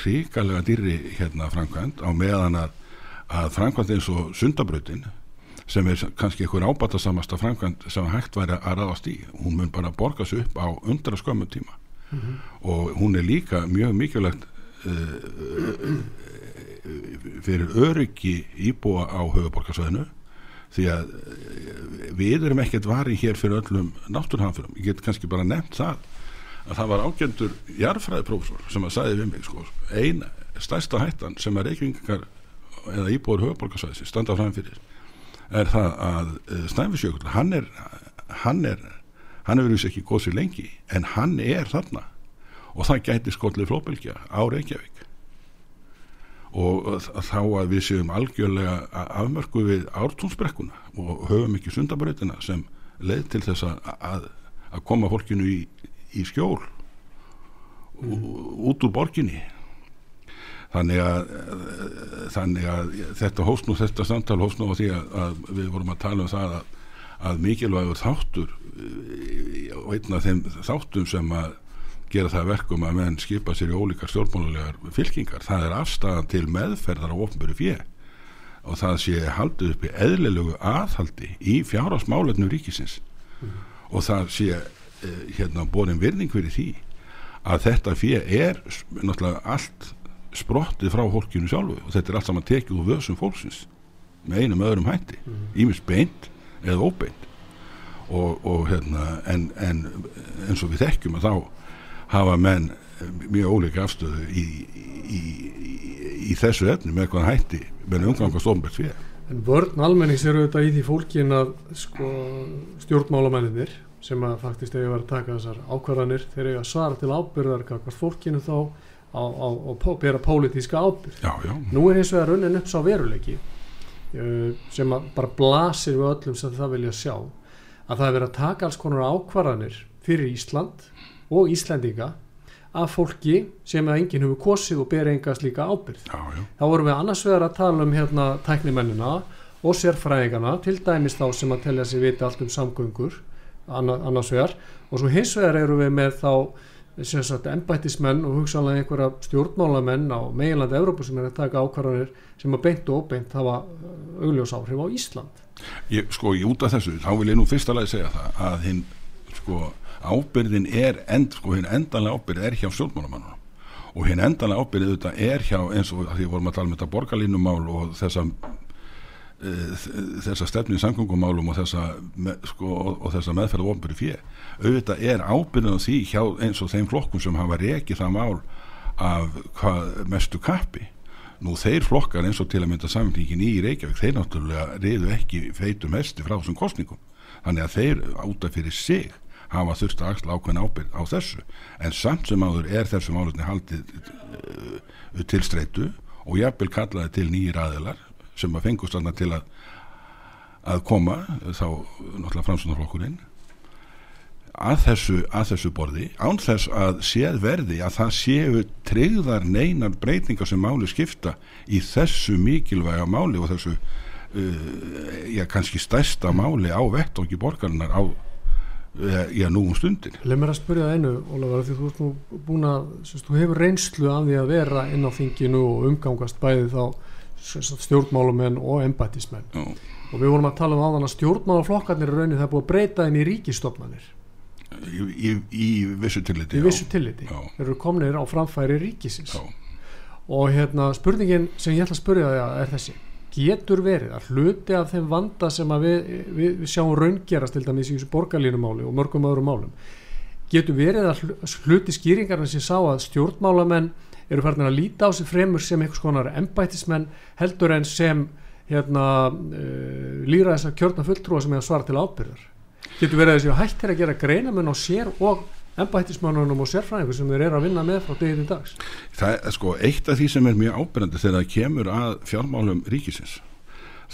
ríkalega dýri hérna framkvæmt á meðan að, að framkvæmt eins og sundabrautin sem er kannski einhver ábatasamasta framkvæmt sem hægt væri að ráðast í hún mun bara borga sig upp á undra skömmum tíma og hún er líka mjög mikilvægt uh, fyrir öryggi íbúa á höfuborgarsvæðinu því að uh, við erum ekkert varið hér fyrir öllum náttúrhanfyrum, ég get kannski bara nefnt það að það var ágjendur jarfræðiprófessor sem að sagði við mig sko, eina stærsta hættan sem að reykvingar eða íbúar höfuborgarsvæðis standa fram fyrir er það að uh, Snæfisjökull, hann er hann er, hann hefur vissi ekki góð sér lengi, en hann er þarna. Og það gæti skollið flóbelgja á Reykjavík og þá að við séum algjörlega afmörku við ártúnsbrekkuna og höfum ekki sundabröðina sem leið til þess að, að koma fólkinu í, í skjól mm. út úr borginni þannig að þannig að þetta hósnú þetta samtal hósnú á því að, að við vorum að tala um það að, að mikilvægur þáttur og einn af þeim þáttum sem að gera það verkum að menn skipa sér í ólíkar stjórnmálulegar fylkingar það er afstæðan til meðferðar á ofnböru fjö og það sé haldið upp í eðlilegu aðhaldi í fjárásmálefnum ríkisins mm. og það sé eh, hérna borin virðing fyrir því að þetta fjö er náttúrulega allt sprottið frá fólkinu sjálfu og þetta er allt saman tekið úr vöðsum fólksins með einum öðrum hætti ímis mm. beint eða óbeint og, og hérna en, en eins og við þekkjum að þá hafa menn mjög ólíka afstöðu í, í, í, í þessu efni með eitthvað hætti með umgangast ofnbært fyrir En vörn almennings eru auðvitað í því fólkin að sko, stjórnmálamennir sem að faktist hefur verið að taka þessar ákvarðanir þeir eru að svara til ábyrðar hvert fólkinu þá á bera pólitíska ábyrð já, já. nú er eins og það raunin upp sá veruleiki uh, sem bara blasir við öllum sem það vilja sjá að það er verið að taka alls konar ákvarðanir fyrir Ísland og Íslendinga af fólki sem enginn hefur kosið og ber enga slíka ábyrð já, já. þá vorum við annars vegar að tala um hérna tæknimennina og sérfræðingana til dæmis þá sem að telja sér vita allt um samgöngur annars vegar. Og svo hins vegar eru við með þá sagt, embættismenn og hugsanlega einhverja stjórnmálamenn á meginlandi Evrópu sem er að taka ákvarðanir sem að beint og óbeint hafa augljós áhrif á Ísland. Ég, Sko, ég út af þessu, þá vil ég nú fyrst alveg segja það að hinn, sko ábyrðin er end, sko, hinn endanlega ábyrð er hjá stjórnmálumannunum og hinn endanlega ábyrð auðvitað er hjá eins og því vorum að tala um þetta borgarlínumál og þessa uh, þessa stefni í samgöngumálum og þessa, með, sko, og, og þessa meðferð ofnbyrði fjö auðvitað er ábyrðin á því hjá eins og þeim flokkum sem hafa rekið það mál af hvað mestu kappi. Nú þeir flokkar eins og til að mynda samfélgin í Reykjavík, þeir náttúrulega reyðu ekki feitu mesti frá þessum kostningum þannig að þeir áta fyrir sig hafa þurft að axla ákveðin ábyrg á þessu. En samt sem áður er þessu málutni haldið uh, til streitu og jafnvel kallaði til nýjir aðilar sem að fengust þarna til að að koma þá náttúrulega framsunarflokkurinn að þessu, að þessu borði án þess að séð verði að það séu treyðar neinar breytingar sem máli skipta í þessu mikilvæga máli og þessu uh, já kannski stærsta máli á vettóki borgarinnar á já nú um stundir Leð mér að spyrja það einu Ólafur því þú ert nú búin að semst, þú hefur reynslu af því að vera inn á þinginu og umgangast bæði þá stjórnmálumenn og embætismenn Já. og við vorum að tala um áðan að stjórnmálaflokkarnir er raunin það er búið að breyta inn í ríkistofnanir í, í, í vissu tilliti í vissu tilliti, eru komnir á framfæri ríkisins. Já. og hérna spurningin sem ég ætla að spyrja það er þessi getur verið að hluti af þeim vanda sem við, við, við sjáum raungerast til dæmis í borgarlínumáli og mörgum öðrum málum getur verið að hluti skýringarna sem sá að stjórnmálamenn eru farin að líta á sig fremur sem einhvers konar embætismenn heldur en sem hérna, uh, líra þess að kjörna fulltrúa sem er að svara til ábyrðar getur verið að þessi hættir að gera greinamenn á sér og embættismannunum og sérfræðingur sem þeir eru að vinna með frá degið til dags. Það er sko eitt af því sem er mjög ábyrgandi þegar það kemur að fjármálum ríkisins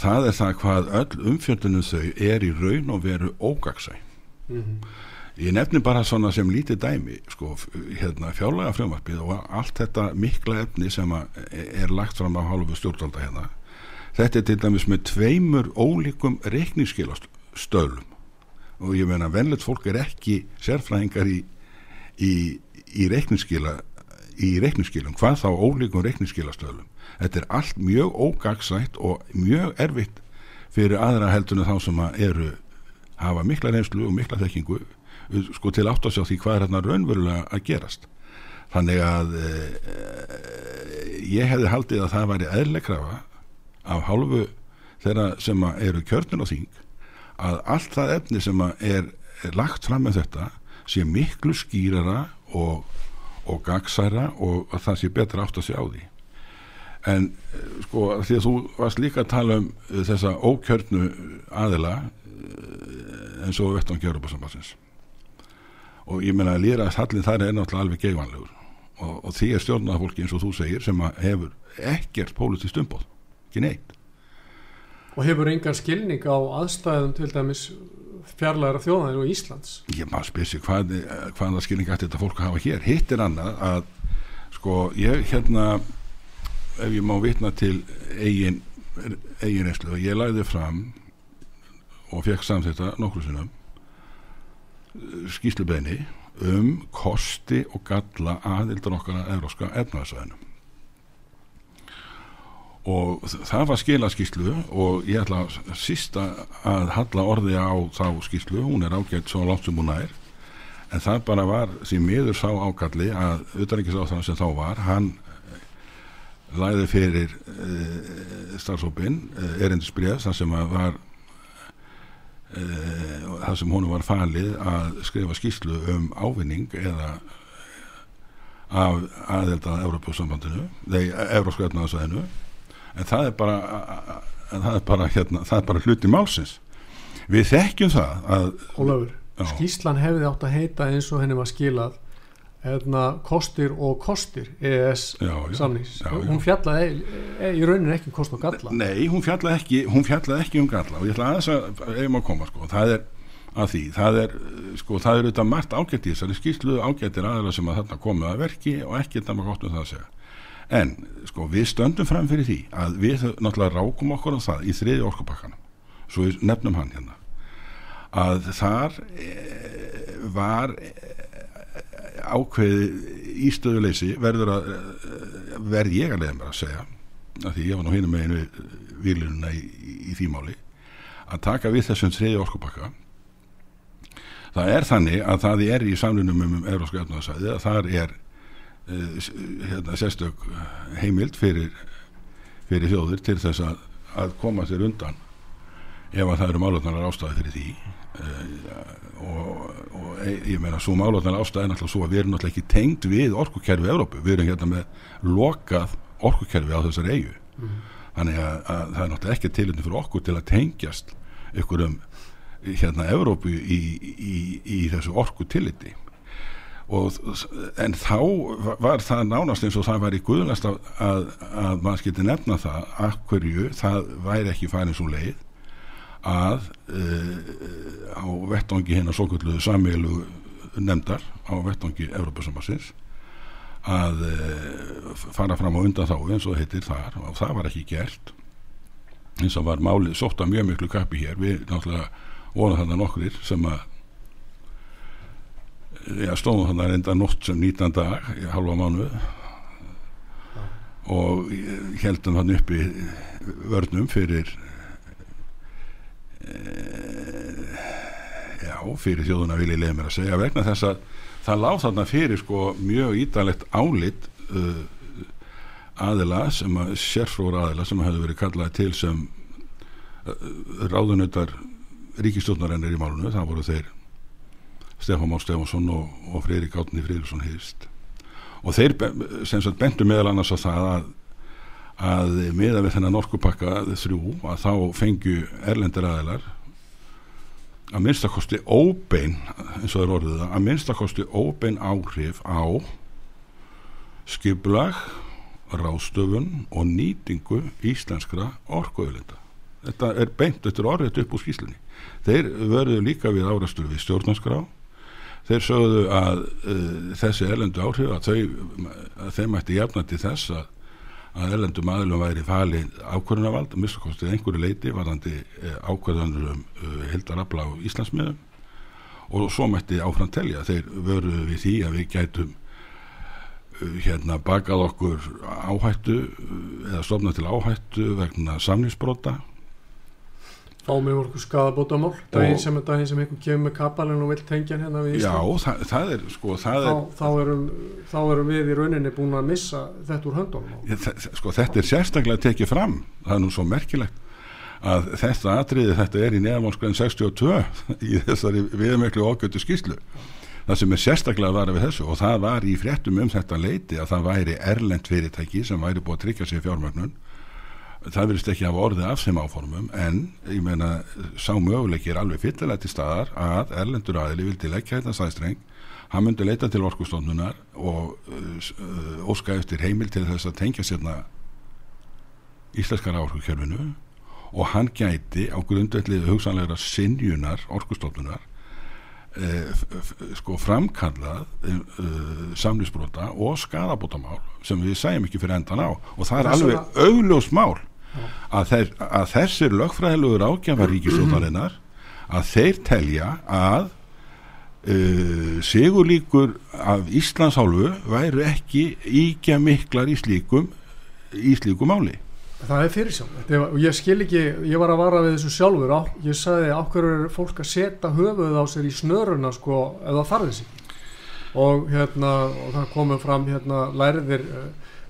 það er það hvað öll umfjöldunum þau er í raun og veru ógagsæ mm -hmm. ég nefnir bara svona sem lítið dæmi sko hérna fjárlega frumvarpið og allt þetta mikla efni sem er lagt fram á hálfu stjórnvalda hérna. Þetta er til dæmis með tveimur ólíkum reikningsskilastöðlum og ég meina vennlegt fólk er ekki sérfræðingar í, í, í reikningsskila í reikningsskilum, hvað þá ólíkum reikningsskilastöðlum? Þetta er allt mjög ógagsætt og mjög erfitt fyrir aðra heldunum þá sem að eru hafa mikla reynslu og mikla þekkingu sko til átt að sjá því hvað er hérna raunverulega að gerast. Þannig að e, ég hefði haldið að það væri eðlekrafa af hálfu þeirra sem eru kjörnir á þing að allt það efni sem er, er lagt fram með þetta sé miklu skýrara og, og gagsæra og að það sé betra átt að sjá því. En sko því að þú varst líka að tala um þessa ókjörnu aðila eins og vettan gjör upp á sambansins og ég menna að lýra að hallin þar er náttúrulega alveg geigvanlegur og, og því er stjórnað fólki eins og þú segir sem hefur ekkert pólitist umbóð, ekki neitt og hefur engan skilning á aðstæðum til dæmis fjarlæra þjóðanir og Íslands? Ég maður spyrsi hvað, hvaða skilning ætti þetta fólk að hafa hér? Hitt er annað að sko ég hérna ef ég má vitna til eigin einslu og ég læði fram og fekk samþetta nokkru sinnum skýslubeini um kosti og galla aðildan okkar að euróska efnaðsvæðinu og það var skilaskíslu og ég ætla sísta að halla orði á þá skíslu, hún er ágætt svo langt sem hún er en það bara var því miður sá ákalli að auðvitaðingisáþrann sem þá var hann læði fyrir uh, starfsópin uh, erindisbreyð þar sem að var uh, þar sem hún var falið að skrifa skíslu um ávinning eða af aðelda Európa-sambandinu, þegar Európska efnaðsvæðinu en það er bara það er bara, hérna, það er bara hluti málsins. Við þekkjum það að Ólafur, skíslan hefði átt að heita eins og henni var skilað hérna, kostir og kostir EES samnings. Hún fjallaði e, e, í raunin ekki um kost og galla. Nei, hún fjallaði ekki, hún fjallaði ekki um galla. Og ég ætla aðeins að, ef maður koma sko, það er að því, það er sko, það er auðvitað margt ágætt í þessari skíslu ágættir aðeins sem að þarna komið að verki og ekki þetta maður gott um það að segja en sko við stöndum fram fyrir því að við náttúrulega rákum okkur á það í þriði orkupakkanum. Svo við nefnum hann hérna. Að þar e, var e, ákveði ístöðuleysi verður að e, verð ég að leiða mér að segja að því ég var nú hérna með einu výlununa í, í, í því máli að taka við þessum þriði orkupakka. Það er þannig að það er í samlunum um Európska öfnaðsæði að þar er hérna, sérstök heimild fyrir, fyrir þjóður til þess að, að koma sér undan ef að það eru málutnarar ástæði fyrir því. Uh, og, og e, ég meina svo málutnarar ástæði er náttúrulega svo að við erum náttúrulega ekki tengd við orkukerfi Európu, við erum hérna með lokað orkukerfi á þessar eigu mm. þannig að, að það er náttúrulega ekki tilitni fyrir okkur til að tengjast ykkur um hérna Európu í, í, í þessu orku tilliti og, en þá var það nánast eins og það var í guðlast að, að, að maður skilti nefna það að hverju það væri ekki farin svo leið að uh, á vettangi hérna svo kvöldu samveilu nefndar á vettangi Európa-sambassins að uh, fara fram á undan þá eins og heitir þar. Og það var ekki gert. Eins og var málið sótt að mjög miklu kappi hér. Við náttúrulega vorum þannig nokkur sem að já, stóðum þannig enda nótt sem 19 dag í halva mánu ja. og heldum hann uppi vörnum fyrir e, já, fyrir þjóðuna vil ég leið mér að segja vegna þess að það láð þarna fyrir sko mjög ídalegt álit uh, aðila sem að sérfróra aðila sem hefur verið kallað til sem uh, ráðunautar ríkistjóðnarennir í málunu, það voru þeir Stefán Már Stefánsson og, og Freyrík Átni Freyríksson hefist og þeir sem sagt bentu meðal annars á það að, að meða við þennan orkupakka þrjú að þá fengju erlendir aðeinar að minnstakosti óbein eins og það er orðið það að minnstakosti óbein áhrif á skiplag ráðstöfun og nýtingu íslenskra orkuöðlinda þetta er beint, þetta er orðið upp úr skýslinni þeir verðu líka við árastur við stjórnarskrá þeir sögðu að uh, þessi erlendu áhrif að, þau, að þeim ætti jafna til þess að, að erlendu maðurlum væri falið ákvörðunavald að mistakostið einhverju leiti varðandi uh, ákvörðunur um uh, hildarabla á Íslandsmiðum. Og svo mætti áfram telja þeir vöruðu við því að við gætum uh, hérna bakað okkur áhættu uh, eða stofna til áhættu vegna samningsbrota fá mig úr skadabótamál daginn sem, daginn sem einhver kemur með kapalinn og vil tengja hérna við já, Ísland. það, það er sko, það þá, er, þá, erum, þá erum við í rauninni búin að missa þetta úr höndunum. Sko, þetta er sérstaklega tekið fram. Það er nú svo merkilegt að þetta atriði, þetta er í neðamálskræðin 62 í þessari viðmeklu ágjötu skýslu það sem er sérstaklega að vara við þessu og það var í fréttum um þetta leiti að það væri erlend fyrirtæki sem væri búið að tryggja sér fjármögnun það verðist ekki hafa orðið af þeim áformum en ég meina sá möguleiki er alveg fyllilega til staðar að erlendur aðili vildi leggja þetta sæstreng. Hann myndi leita til orkustofnunar og uh, uh, óska eftir heimil til þess að tengja sérna íslenskara orkukjörfinu og hann gæti á grundvelli hugsanlegra sinjunar orkustofnunar sko framkallað uh, samlýsbrota og skadabótamál sem við segjum ekki fyrir endan á. Og það er alveg augljós mál að, þeir, að þessir lögfræðilegur ágjafa ríkisóttarinnar að þeir telja að uh, sigurlíkur af Íslands hálfu væru ekki íkja miklar í slíkum í slíku máli það er fyrirsjálf og ég skil ekki, ég var að vara við þessu sjálfur. Á, ég sagði á hverju er fólk að setja höfuð á sér í snöruna sko, þarf þess ekki og hérna, og það komum fram hérna lærðir uh,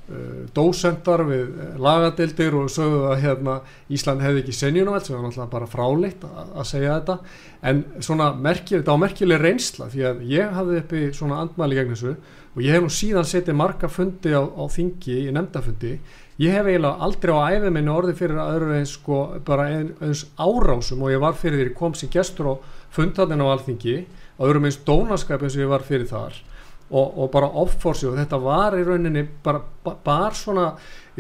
uh, dósentar við uh, lagadildir og sögðu að hérna Ísland hefði ekki senjunaveld sem var náttúrulega bara fráleitt að, að segja þetta. En svona merkileg, þetta á merkileg reynsla því að ég hafði uppi svona andmæli gegn þessu. Og ég hef nú síðan setið marga fundi á, á þingi, í nefndafundi ég hef eiginlega aldrei á æfið minni orðið fyrir að öðru eins sko bara ein, eins árásum og ég var fyrir því kom sem gestur á fundarinn á alþingi og öðrum eins dónaskap eins og ég var fyrir þar. Og, og bara offórsi og þetta var í rauninni bara, ba- bara svona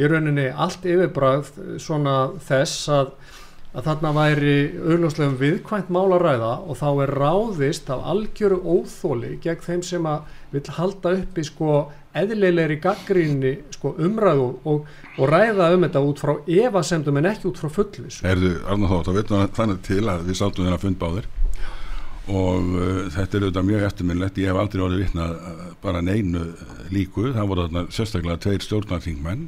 í rauninni allt yfirbræð svona þess að að þarna væri auðljóslegum viðkvæmt mál að ræða og þá er ráðist af algjöru óþóli gegn þeim sem að vil halda upp í sko eðlilegri gaggrinni sko umræðu og, og ræða um þetta út frá efasemdum en ekki út frá fullvis Erðu, Arna Þótt, það veitum þannig til að við sátum þeirra fund báðir og uh, þetta er auðvitað mjög eftirminnlegt ég hef aldrei orðið vitnað bara neinu líku, það voru þarna sérstaklega tveir stjórnarþingmenn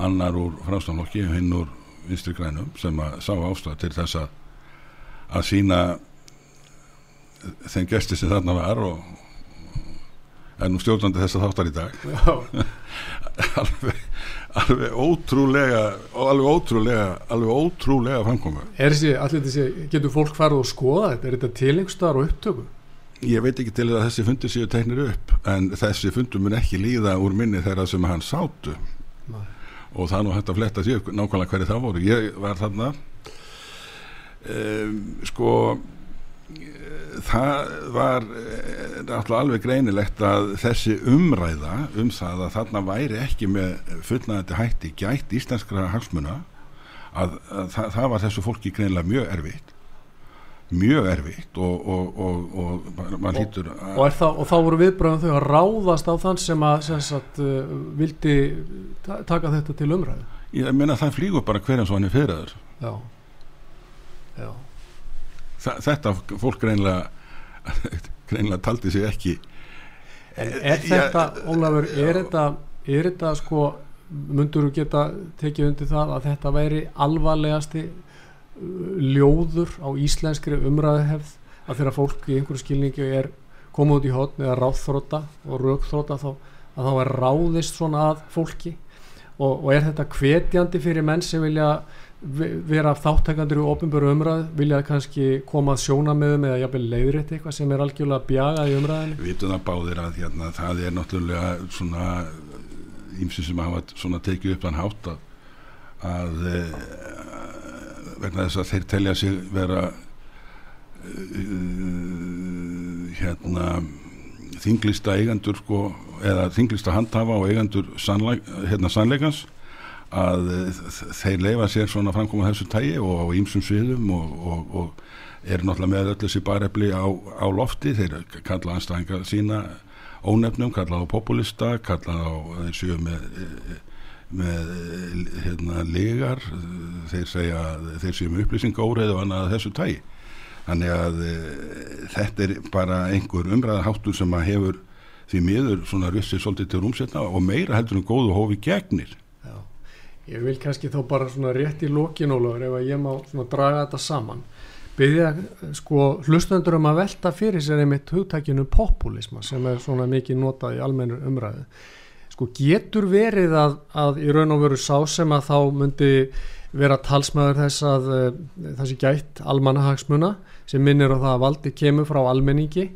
annar úr frástaflokki og hinn úr vinstri grænum sem að sá ástæð til þess að að sína þeim gesti sem þarna var og er nú stjórnandi þess að þáttar í dag. Alveg, alveg ótrúlega alveg ótrúlega alveg ótrúlega framkomu. Er þessi, allir þessi, getur fólk farið og skoða þetta, er þetta tilengstaðar og upptöku? ég veit ekki til að þessi fundur séu teknir upp en þessi fundur mun ekki líða úr minni þeirra sem hann sátu. Nei. Og það er nú hægt að fletta sér nákvæmlega hverju það voru. Ég var þarna. Um, sko það var eh, alveg greinilegt að þessi umræða um það að þarna væri ekki með fullnaðandi hætti gætt íslenskra hagsmuna að, að það, það var þessu fólki greinilega mjög erfitt mjög erfitt og, og, og, og mann hlýtur að Og, þá voru viðbröðum þau að ráðast á þann sem að sem sagt, uh, vildi ta taka þetta til umræðu? Ég meina það flýgur bara hver eins og hann er fyrirður Já, já. Þa, þetta fólk greinlega greinlega taldi sig ekki En er Já, þetta, Ólafur, er þetta, er þetta sko, mundur þú geta tekið undir það að þetta væri alvarlegasti ljóður á íslenskri umræðuhefð að þegar fólk í einhverju skilningi er komið út í hotn eða ráðþróta og raukþróta þá að þá er ráðist svona að fólki. Og, og er þetta hvetjandi fyrir menn sem vilja ve- vera þáttakandur í ofinböru umræð vilja kannski koma að sjóna með þeim eða jafnvel leiðrétt eitthvað sem er algjörlega bjagað í umræðinu við vitum það báðir að hérna, það er náttúrulega svona ímsum sem hafa svona tekið upp þann hátt að, að vegna þess að þeir telja sig vera e, hérna þinglista eigendur sko, eða þinglista handhafa og eigendur sannleik, hérna, sannleikans að eh, þeir leifa sér svona framkoma þessu tægi og á ímsum sviðum og, og, og er náttúrulega með öll þessi barefli á, á lofti. Þeir kalla anstæðinga sína ónefnum, kalla á populista kalla á þeir séu með með hérna legar þeir segja þeir séu með upplýsingóreið og annað að þessu tægi þannig að e, þetta er bara einhver umræðaháttur sem að hefur því miður svona russið svolítið til rúmsetna og meira heldur en góðu hófi gegnir. Já. Ég vil kannski þá bara svona rétt í lokin Ólafur ef að ég má svona draga þetta saman. Byggja sko hlustendur um að velta fyrir sér einmitt hugtækinu populisma sem er svona mikið notað í almennur umræðu sko getur verið að, að í raun og veru sá sem að þá myndi vera talsmaður þess að uh, þessi gætt almanahagsmuna sem minnir á það að valdi kemur frá almenningi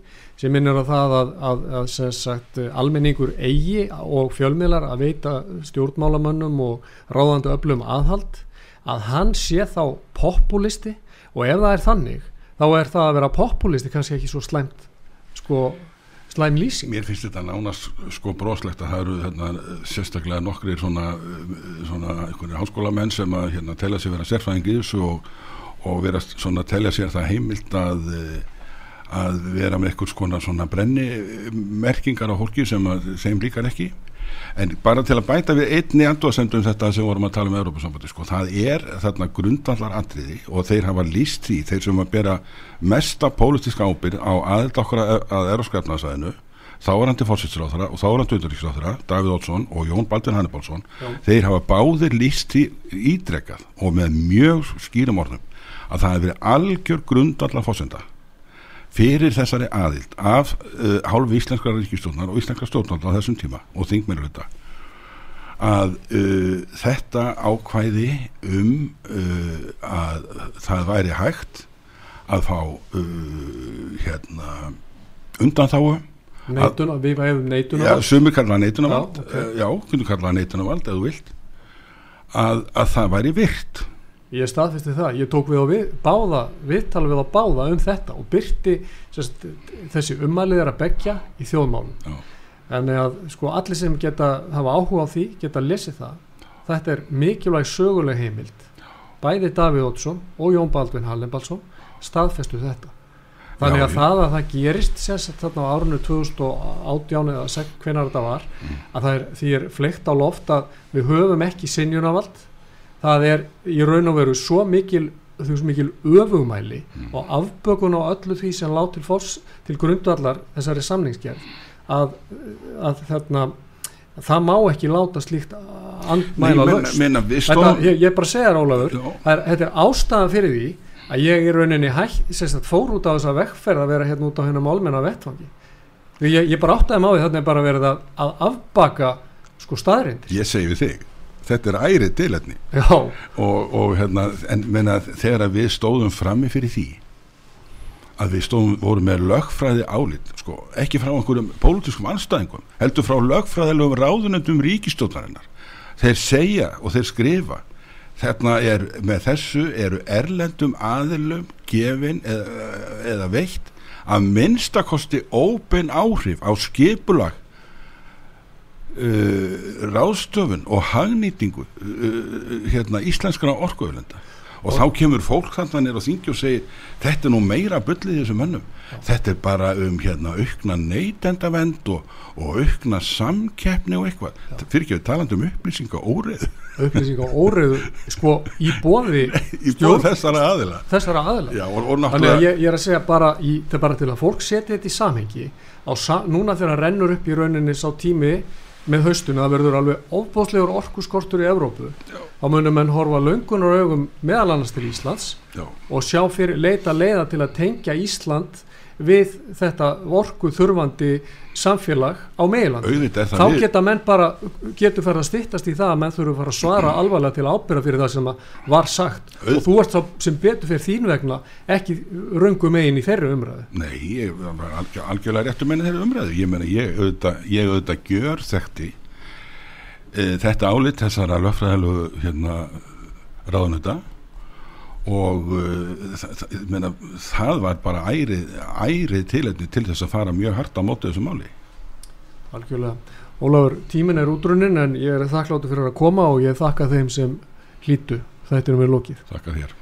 sem minnir á það að, að, að sagt, almenningur eigi og fjölmiðlar að veita stjórnmálamönnum og ráðandi öflum aðhald að hann sé þá populisti. Og ef það er þannig þá er það að vera populisti kannski ekki svo slæmt sko slæm lýsing? Mér finnst þetta nánast sko broslegt að það eru hérna, sérstaklega nokkri svona, svona háskólamenn sem að hérna, telja sér vera sérfæðing í þessu og, og vera svona telja sér það heimilt að að vera með eitthvað svona, svona brenni merkingar á hólki sem að þeim líkar ekki. En bara til að bæta við einni andúasendum þetta sem vorum að tala um Európa-sambandi sko, það er þarna grundvallar andriði og þeir hafa líst því, þeir sem að bera mesta pólitíska ábyrg á aðeld okkar að eroskapnaðsæðinu þáarandi fórsýtsráþara og þáarandi undaríksráþara Davíð Ótsson og Jón Baldur Hannibalsson þeir hafa báðir líst því ídrekað og með mjög skýrum orðum að það hefur verið algjör grundvallar fórsenda fyrir þessari aðild af uh, hálfu íslenskra ríkistofnar og íslenskra stofnald á þessum tíma og þingmennur þetta að uh, þetta ákvæði um uh, að það væri hægt að fá hérna undanþáu Neituna, við hefum neitunavald Já, sumir kallaða neitunavald Já, okay. já, kunnu kallaða neitunavald eða þú vilt. Að, að það væri virt Ég staðfisti það, ég tók við á við, báða, viðtala við á báða um þetta og byrti sérst, þessi umæliðar að begja í þjóðmálum. En að sko allir sem geta hafa áhuga á því geta lesið það. Þetta er mikilvæg söguleg heimild. Bæði Davíð Ótsson og Jón Baldvin Hallenbalsson staðfestu þetta. Þannig að já, það að það gerist sérst þarna á árunnu 2018 eða hvenar þetta var, mm. að það er, því er fleikt á loft að við höfum ekki sinjunavald það er í raun og veru svo mikil, mikil öfumæli mm. og afbökun á öllu því sem lág til fórs til grundvallar þessari samningsgerð að, að þarna það má ekki láta slíkt andmæla löst ég, ég bara segja Rólafur þetta er ástæðan fyrir því að ég er rauninni hægt, sérstænt fór út á þessa vekkferð að vera hérna út á hennar málmenna vettfangi ég, ég bara áttæði máið þannig bara verið að, að afbaka sko staðrindir ég segi við þig þetta er ærið tilhætni og, og hérna, en menna, þegar við stóðum frammi fyrir því að við stóðum, vorum með lögfræði álit, sko, ekki frá einhverjum pólitískum anstæðingum, heldur frá lögfræðilegum ráðunendum ríkistóknarinnar þeir segja og þeir skrifa þarna er, með þessu eru erlendum aðilum gefin eða, eða veitt að minnstakosti óbein áhrif á skipulag uh, ráðstöfun og hagnýtingu uh, hérna, íslenskana orkuöflenda og, og þá kemur fólk þannig nýra á þingi og segir þetta er nú meira byllið þessum mönnum. Já. þetta er bara um hérna aukna neytendavend og, og aukna samkeppni og eitthvað. Fyrir ekki að tala um upplýsinga óreðu upplýsinga óreðu sko í bóði í bóði þessara aðila. þessara aðila. Já, og, og að ég, ég er að segja bara, í, bara til að fólk setja þetta í samhengi. Á, núna þegar það rennur upp í rauninni sá tími með haustun að verður alveg ofbóðslegur orkuskortur í Evrópu Já. þá munum menn horfa löngunar augum meðal annars til Íslands Já. og sjá fyrir leita leiða til að tengja Ísland við þetta orku þurfandi samfélag á meilandi þá geta menn bara getur fyrir að stittast í það að menn þurfu fara að svara alvarlega til ábyrða fyrir það sem var sagt. Auð... og þú ert þá sem betur fyrir þín vegna ekki röngu megin í þeirri umræðu. Nei, ég var algjör, algjörlega réttu meina þeirri umræðu. Ég meina ég auðvitað, ég auðvitað gjör þekkti e, þetta álit þessara löffræðilegu hérna ráðnöta og uh, það, meina, það var bara ærið, ærið tilhætni til þess að fara mjög hardt á mótið þessu máli. Algjörlega. Ólafur, tímin er útrunnin en ég er þakkláttu fyrir að koma og ég þakka þeim sem hlýtu þetta er um við lókið Þakka þér